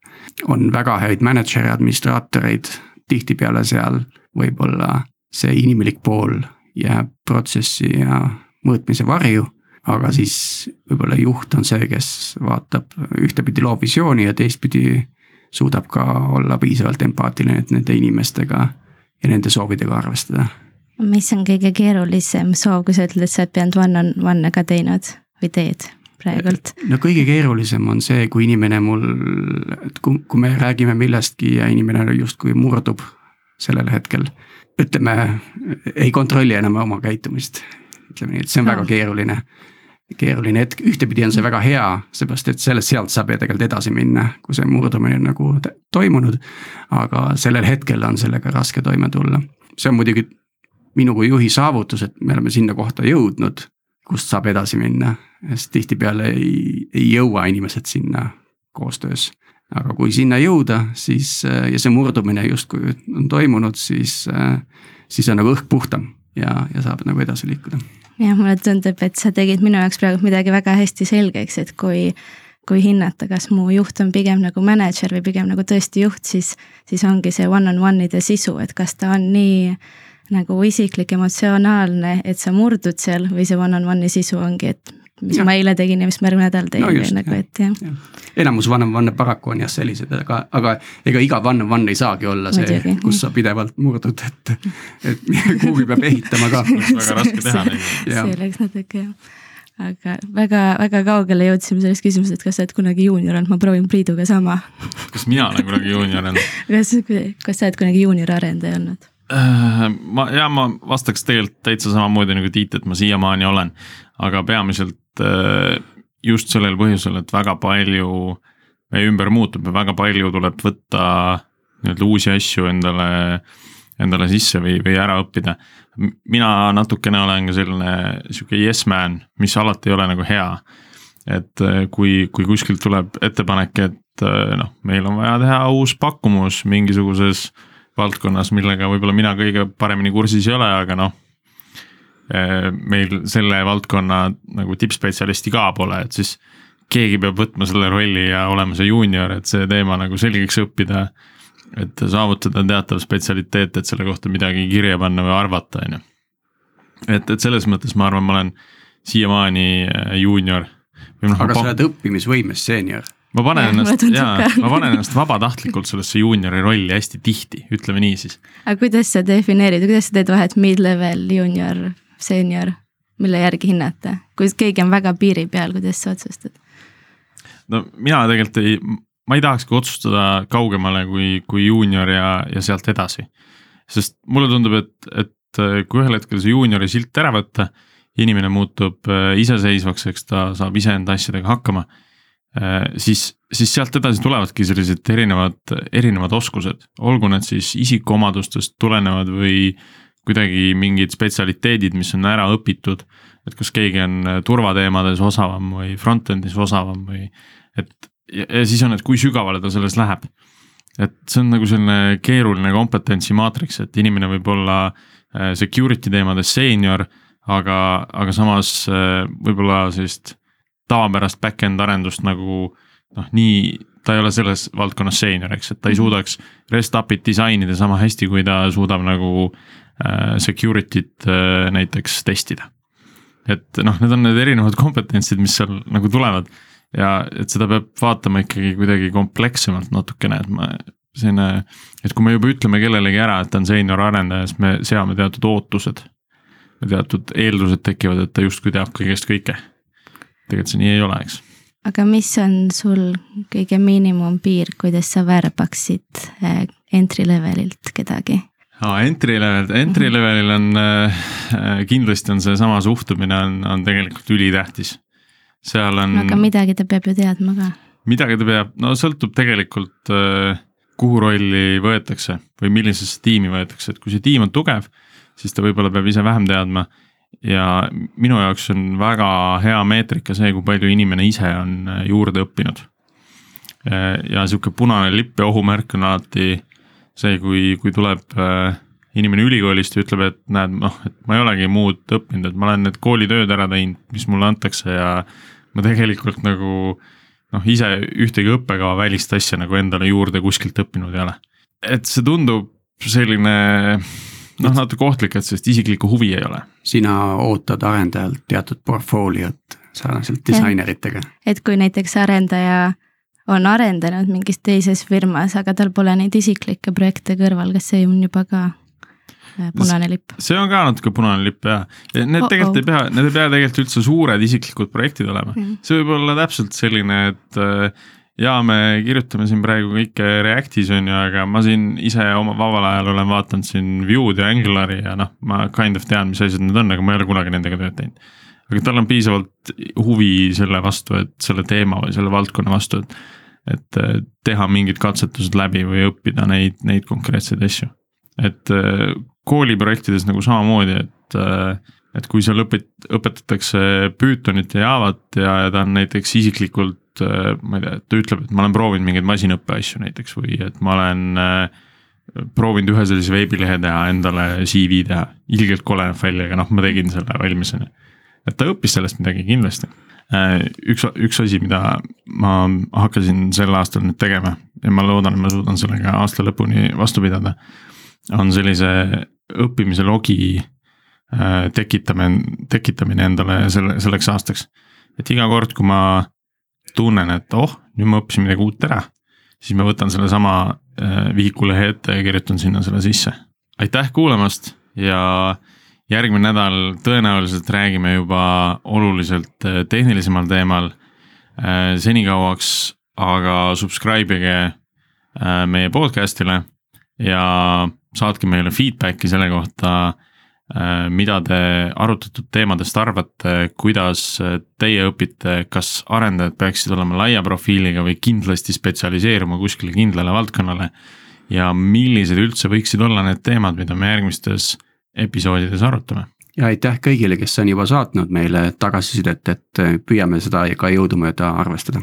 on väga häid mänedžere, administraatoreid, tihtipeale seal võib-olla see inimlik pool jääb protsessi ja mõõtmise varju. aga siis võib-olla juht on see, kes vaatab ühtepidi loob visiooni ja teistpidi suudab ka olla piisavalt empaatiline, et nende inimestega ja nende soovidega arvestada mis on kõige keerulisem soov, kui sa ütled, et sa oled pidanud one on one'e ka teinud või teed praegult? no kõige keerulisem on see, kui inimene mul, et kui, kui me räägime millestki ja inimene justkui murdub sellel hetkel. ütleme, ei kontrolli enam oma käitumist. Ütleme nii, et see on no. väga keeruline keeruline hetk, ühtepidi on see väga hea, seepärast et sellest, sealt saab ju tegelikult edasi minna, kui see murdumine on nagu toimunud. aga sellel hetkel on sellega raske toime tulla, see on muidugi minu kui juhi saavutus, et me oleme sinna kohta jõudnud, kust saab edasi minna, sest tihtipeale ei, ei jõua inimesed sinna koostöös. aga kui sinna jõuda, siis ja see murdumine justkui on toimunud, siis, siis on nagu õhk puhtam ja, ja saab nagu edasi liikuda. jah, mulle tundub, et sa tegid minu jaoks praegu midagi väga hästi selgeks, et kui kui hinnata, kas mu juht on pigem nagu mänedžer või pigem nagu tõesti juht, siis, siis ongi see one-on-one'ide sisu, et kas ta on nii nagu isiklik, emotsionaalne, et sa murdud seal või see one-on-one'i sisu ongi, et mis ja. ma eile tegin ja mis ma järgmine nädal teen no just, nagu, et jah ja. ja.. enamus one-on-one'e paraku on jah sellised, aga, aga ega iga one-on-one ei saagi olla see, kus sa pidevalt murdud, et, et kuhugi peab ehitama ka. väga raske teha neid. see oleks natuke jah aga väga, väga kaugele jõudsime sellest küsimusest, et kas sa oled kunagi juunior olnud, ma proovin Priiduga sama. kas mina olen kunagi juunior olnud kas, kas sa oled kunagi juunior arendaja olnud? Äh, ma, ja ma vastaks tegelikult täitsa samamoodi nagu Tiit, et ma siiamaani olen, aga peamiselt just sellel põhjusel, et väga palju meie ümber muutub ja väga palju tuleb võtta nii-öelda uusi asju endale, endale sisse või, või ära õppida. mina natukene olen ka selline sihuke yes man, mis alati ei ole nagu hea. et äh, kui, kui kuskilt tuleb ettepanek, et noh, meil on vaja teha uus pakkumus mingisuguses valdkonnas, millega võib-olla mina kõige paremini kursis ei ole, aga noh. Eh, meil selle valdkonna nagu tippspetsialisti ka pole, et siis keegi peab võtma selle rolli ja olema see juunior, et see teema nagu selgeks õppida. et saavutada teatav spetsialiteet, et selle kohta midagi kirja panna või arvata, on ju. et, et selles mõttes ma arvan, ma olen siiamaani eh, juunior. No, aga sa oled õppimisvõimes seenior ma panen ennast, jaa, ma panen ennast vabatahtlikult sellesse juuniori rolli hästi tihti, ütleme nii siis. aga kuidas sa defineerid, kuidas sa teed vahet mid-level, juunior, seenior? mille järgi hinnata, kui keegi on väga piiri peal, kuidas sa otsustad? no mina tegelikult ei, ma ei tahakski otsustada kaugemale kui, kui juunior ja, ja sealt edasi. sest mulle tundub, et, et äh, kui ühel hetkel see juuniori silt ära võtta, inimene muutub äh, iseseisvaks, eks ta saab iseenda asjadega hakkama, äh, siis, siis sealt edasi tulevadki sellised erinevad, erinevad oskused, olgu need siis isikuomadustest tulenevad või kuidagi mingid spetsialiteedid, mis on ära õpitud, et kas keegi on turvateemades osavam või front-end'is osavam või et ja, ja siis on, et kui sügavale ta selles läheb. et see on nagu selline keeruline kompetentsi maatriks, et inimene võib olla äh, security teemades seenior, aga, aga samas äh, võib-olla sellist tavapärast back-end arendust nagu noh, nii ta ei ole selles valdkonnas seenior, eks, et ta ei mhm. suudaks REST API-t disainida sama hästi, kui ta suudab nagu äh, security't äh, näiteks testida. et noh, need on need erinevad kompetentsid, mis seal nagu tulevad ja et seda peab vaatama ikkagi kuidagi komplekssemalt natukene, et ma selline, et kui me juba ütleme kellelegi ära, et ta on seenior arendaja, siis me seame teatud ootused. teatud eeldused tekivad, et ta justkui teab kõigest kõike. tegelikult see nii ei ole, eks. aga mis on sul kõige miinimumpiir, kuidas sa värbaksid eh, entry levelilt kedagi? Aa, entry level, entry levelil on äh, kindlasti on seesama suhtumine on, on tegelikult ülitähtis seal on. aga midagi ta peab ju teadma ka. midagi ta peab, no sõltub tegelikult äh, kuhu rolli võetakse või millisesse tiimi võetakse, et kui see tiim on tugev, siis ta võib-olla peab ise vähem teadma. ja minu jaoks on väga hea meetrika see, kui palju inimene ise on äh, juurde õppinud. Äh, ja sihuke punane lipp ja ohumärk on alati see, kui, kui tuleb inimene ülikoolist ja ütleb, et näed, noh, et ma ei olegi muud õppinud, et ma olen need koolitööd ära teinud, mis mulle antakse ja ma tegelikult nagu noh, ise ühtegi õppekava välist asja nagu endale juurde kuskilt õppinud ei ole. et see tundub selline noh, natuke ohtlik, et sellist isiklikku huvi ei ole. sina ootad arendajalt teatud portfooliot sarnaselt disaineritega. et kui näiteks arendaja on arendanud mingis teises firmas, aga tal pole neid isiklikke projekte kõrval, kas see on juba ka Äh, punane lipp. see on ka natuke punane lipp jah, need oh, tegelikult oh. ei pea, need ei pea tegelikult üldse suured isiklikud projektid olema mm., see võib olla täpselt selline, et äh, ja me kirjutame siin praegu kõike Reactis on ju, aga ma siin ise oma vabal ajal olen vaadanud siin Vue'd ja Angulari ja noh, ma kind of tean, mis asjad need on, aga ma ei ole kunagi nendega tööd teinud. Aga tal on piisavalt huvi selle vastu, et selle teema või selle valdkonna vastu, et, et äh, teha mingid katsetused läbi või õppida neid, neid konkreetseid asju. et kooliprojektides nagu samamoodi, et, et kui seal õpet-, õpetatakse Pythonit ja Javat ja, ja ta on näiteks isiklikult, ma ei tea, ta ütleb, et ma olen proovinud mingeid masinõppe asju näiteks või et ma olen proovinud ühe sellise veebilehe teha, endale CV teha, ilgelt kole näeb välja, aga noh, ma tegin selle valmis on ju. Et ta õppis sellest midagi kindlasti. üks, üks asi, mida ma hakkasin sel aastal nüüd tegema ja ma loodan, et ma suudan sellega aasta lõpuni vastu pidada on sellise õppimise logi äh, tekitamine, tekitamine endale selle, selleks aastaks. et iga kord, kui ma tunnen, et oh, nüüd ma õppisin midagi uut ära, siis ma võtan sellesama äh, vihikulehe ette ja kirjutan sinna selle sisse. aitäh kuulamast ja järgmine nädal tõenäoliselt räägime juba oluliselt äh, tehnilisemal teemal. senikauaks aga subscribe ige meie podcast'ile ja saatke meile feedback'i selle kohta, äh, mida te arutatud teemadest arvate, kuidas teie õpite, kas arendajad peaksid olema laia profiiliga või kindlasti spetsialiseeruma kuskile kindlale valdkonnale. ja millised üldse võiksid olla need teemad, mida me järgmistes episoodides arutame ja aitäh kõigile, kes on juba saatnud meile tagasisidet, et püüame seda ka jõudumööda arvestada.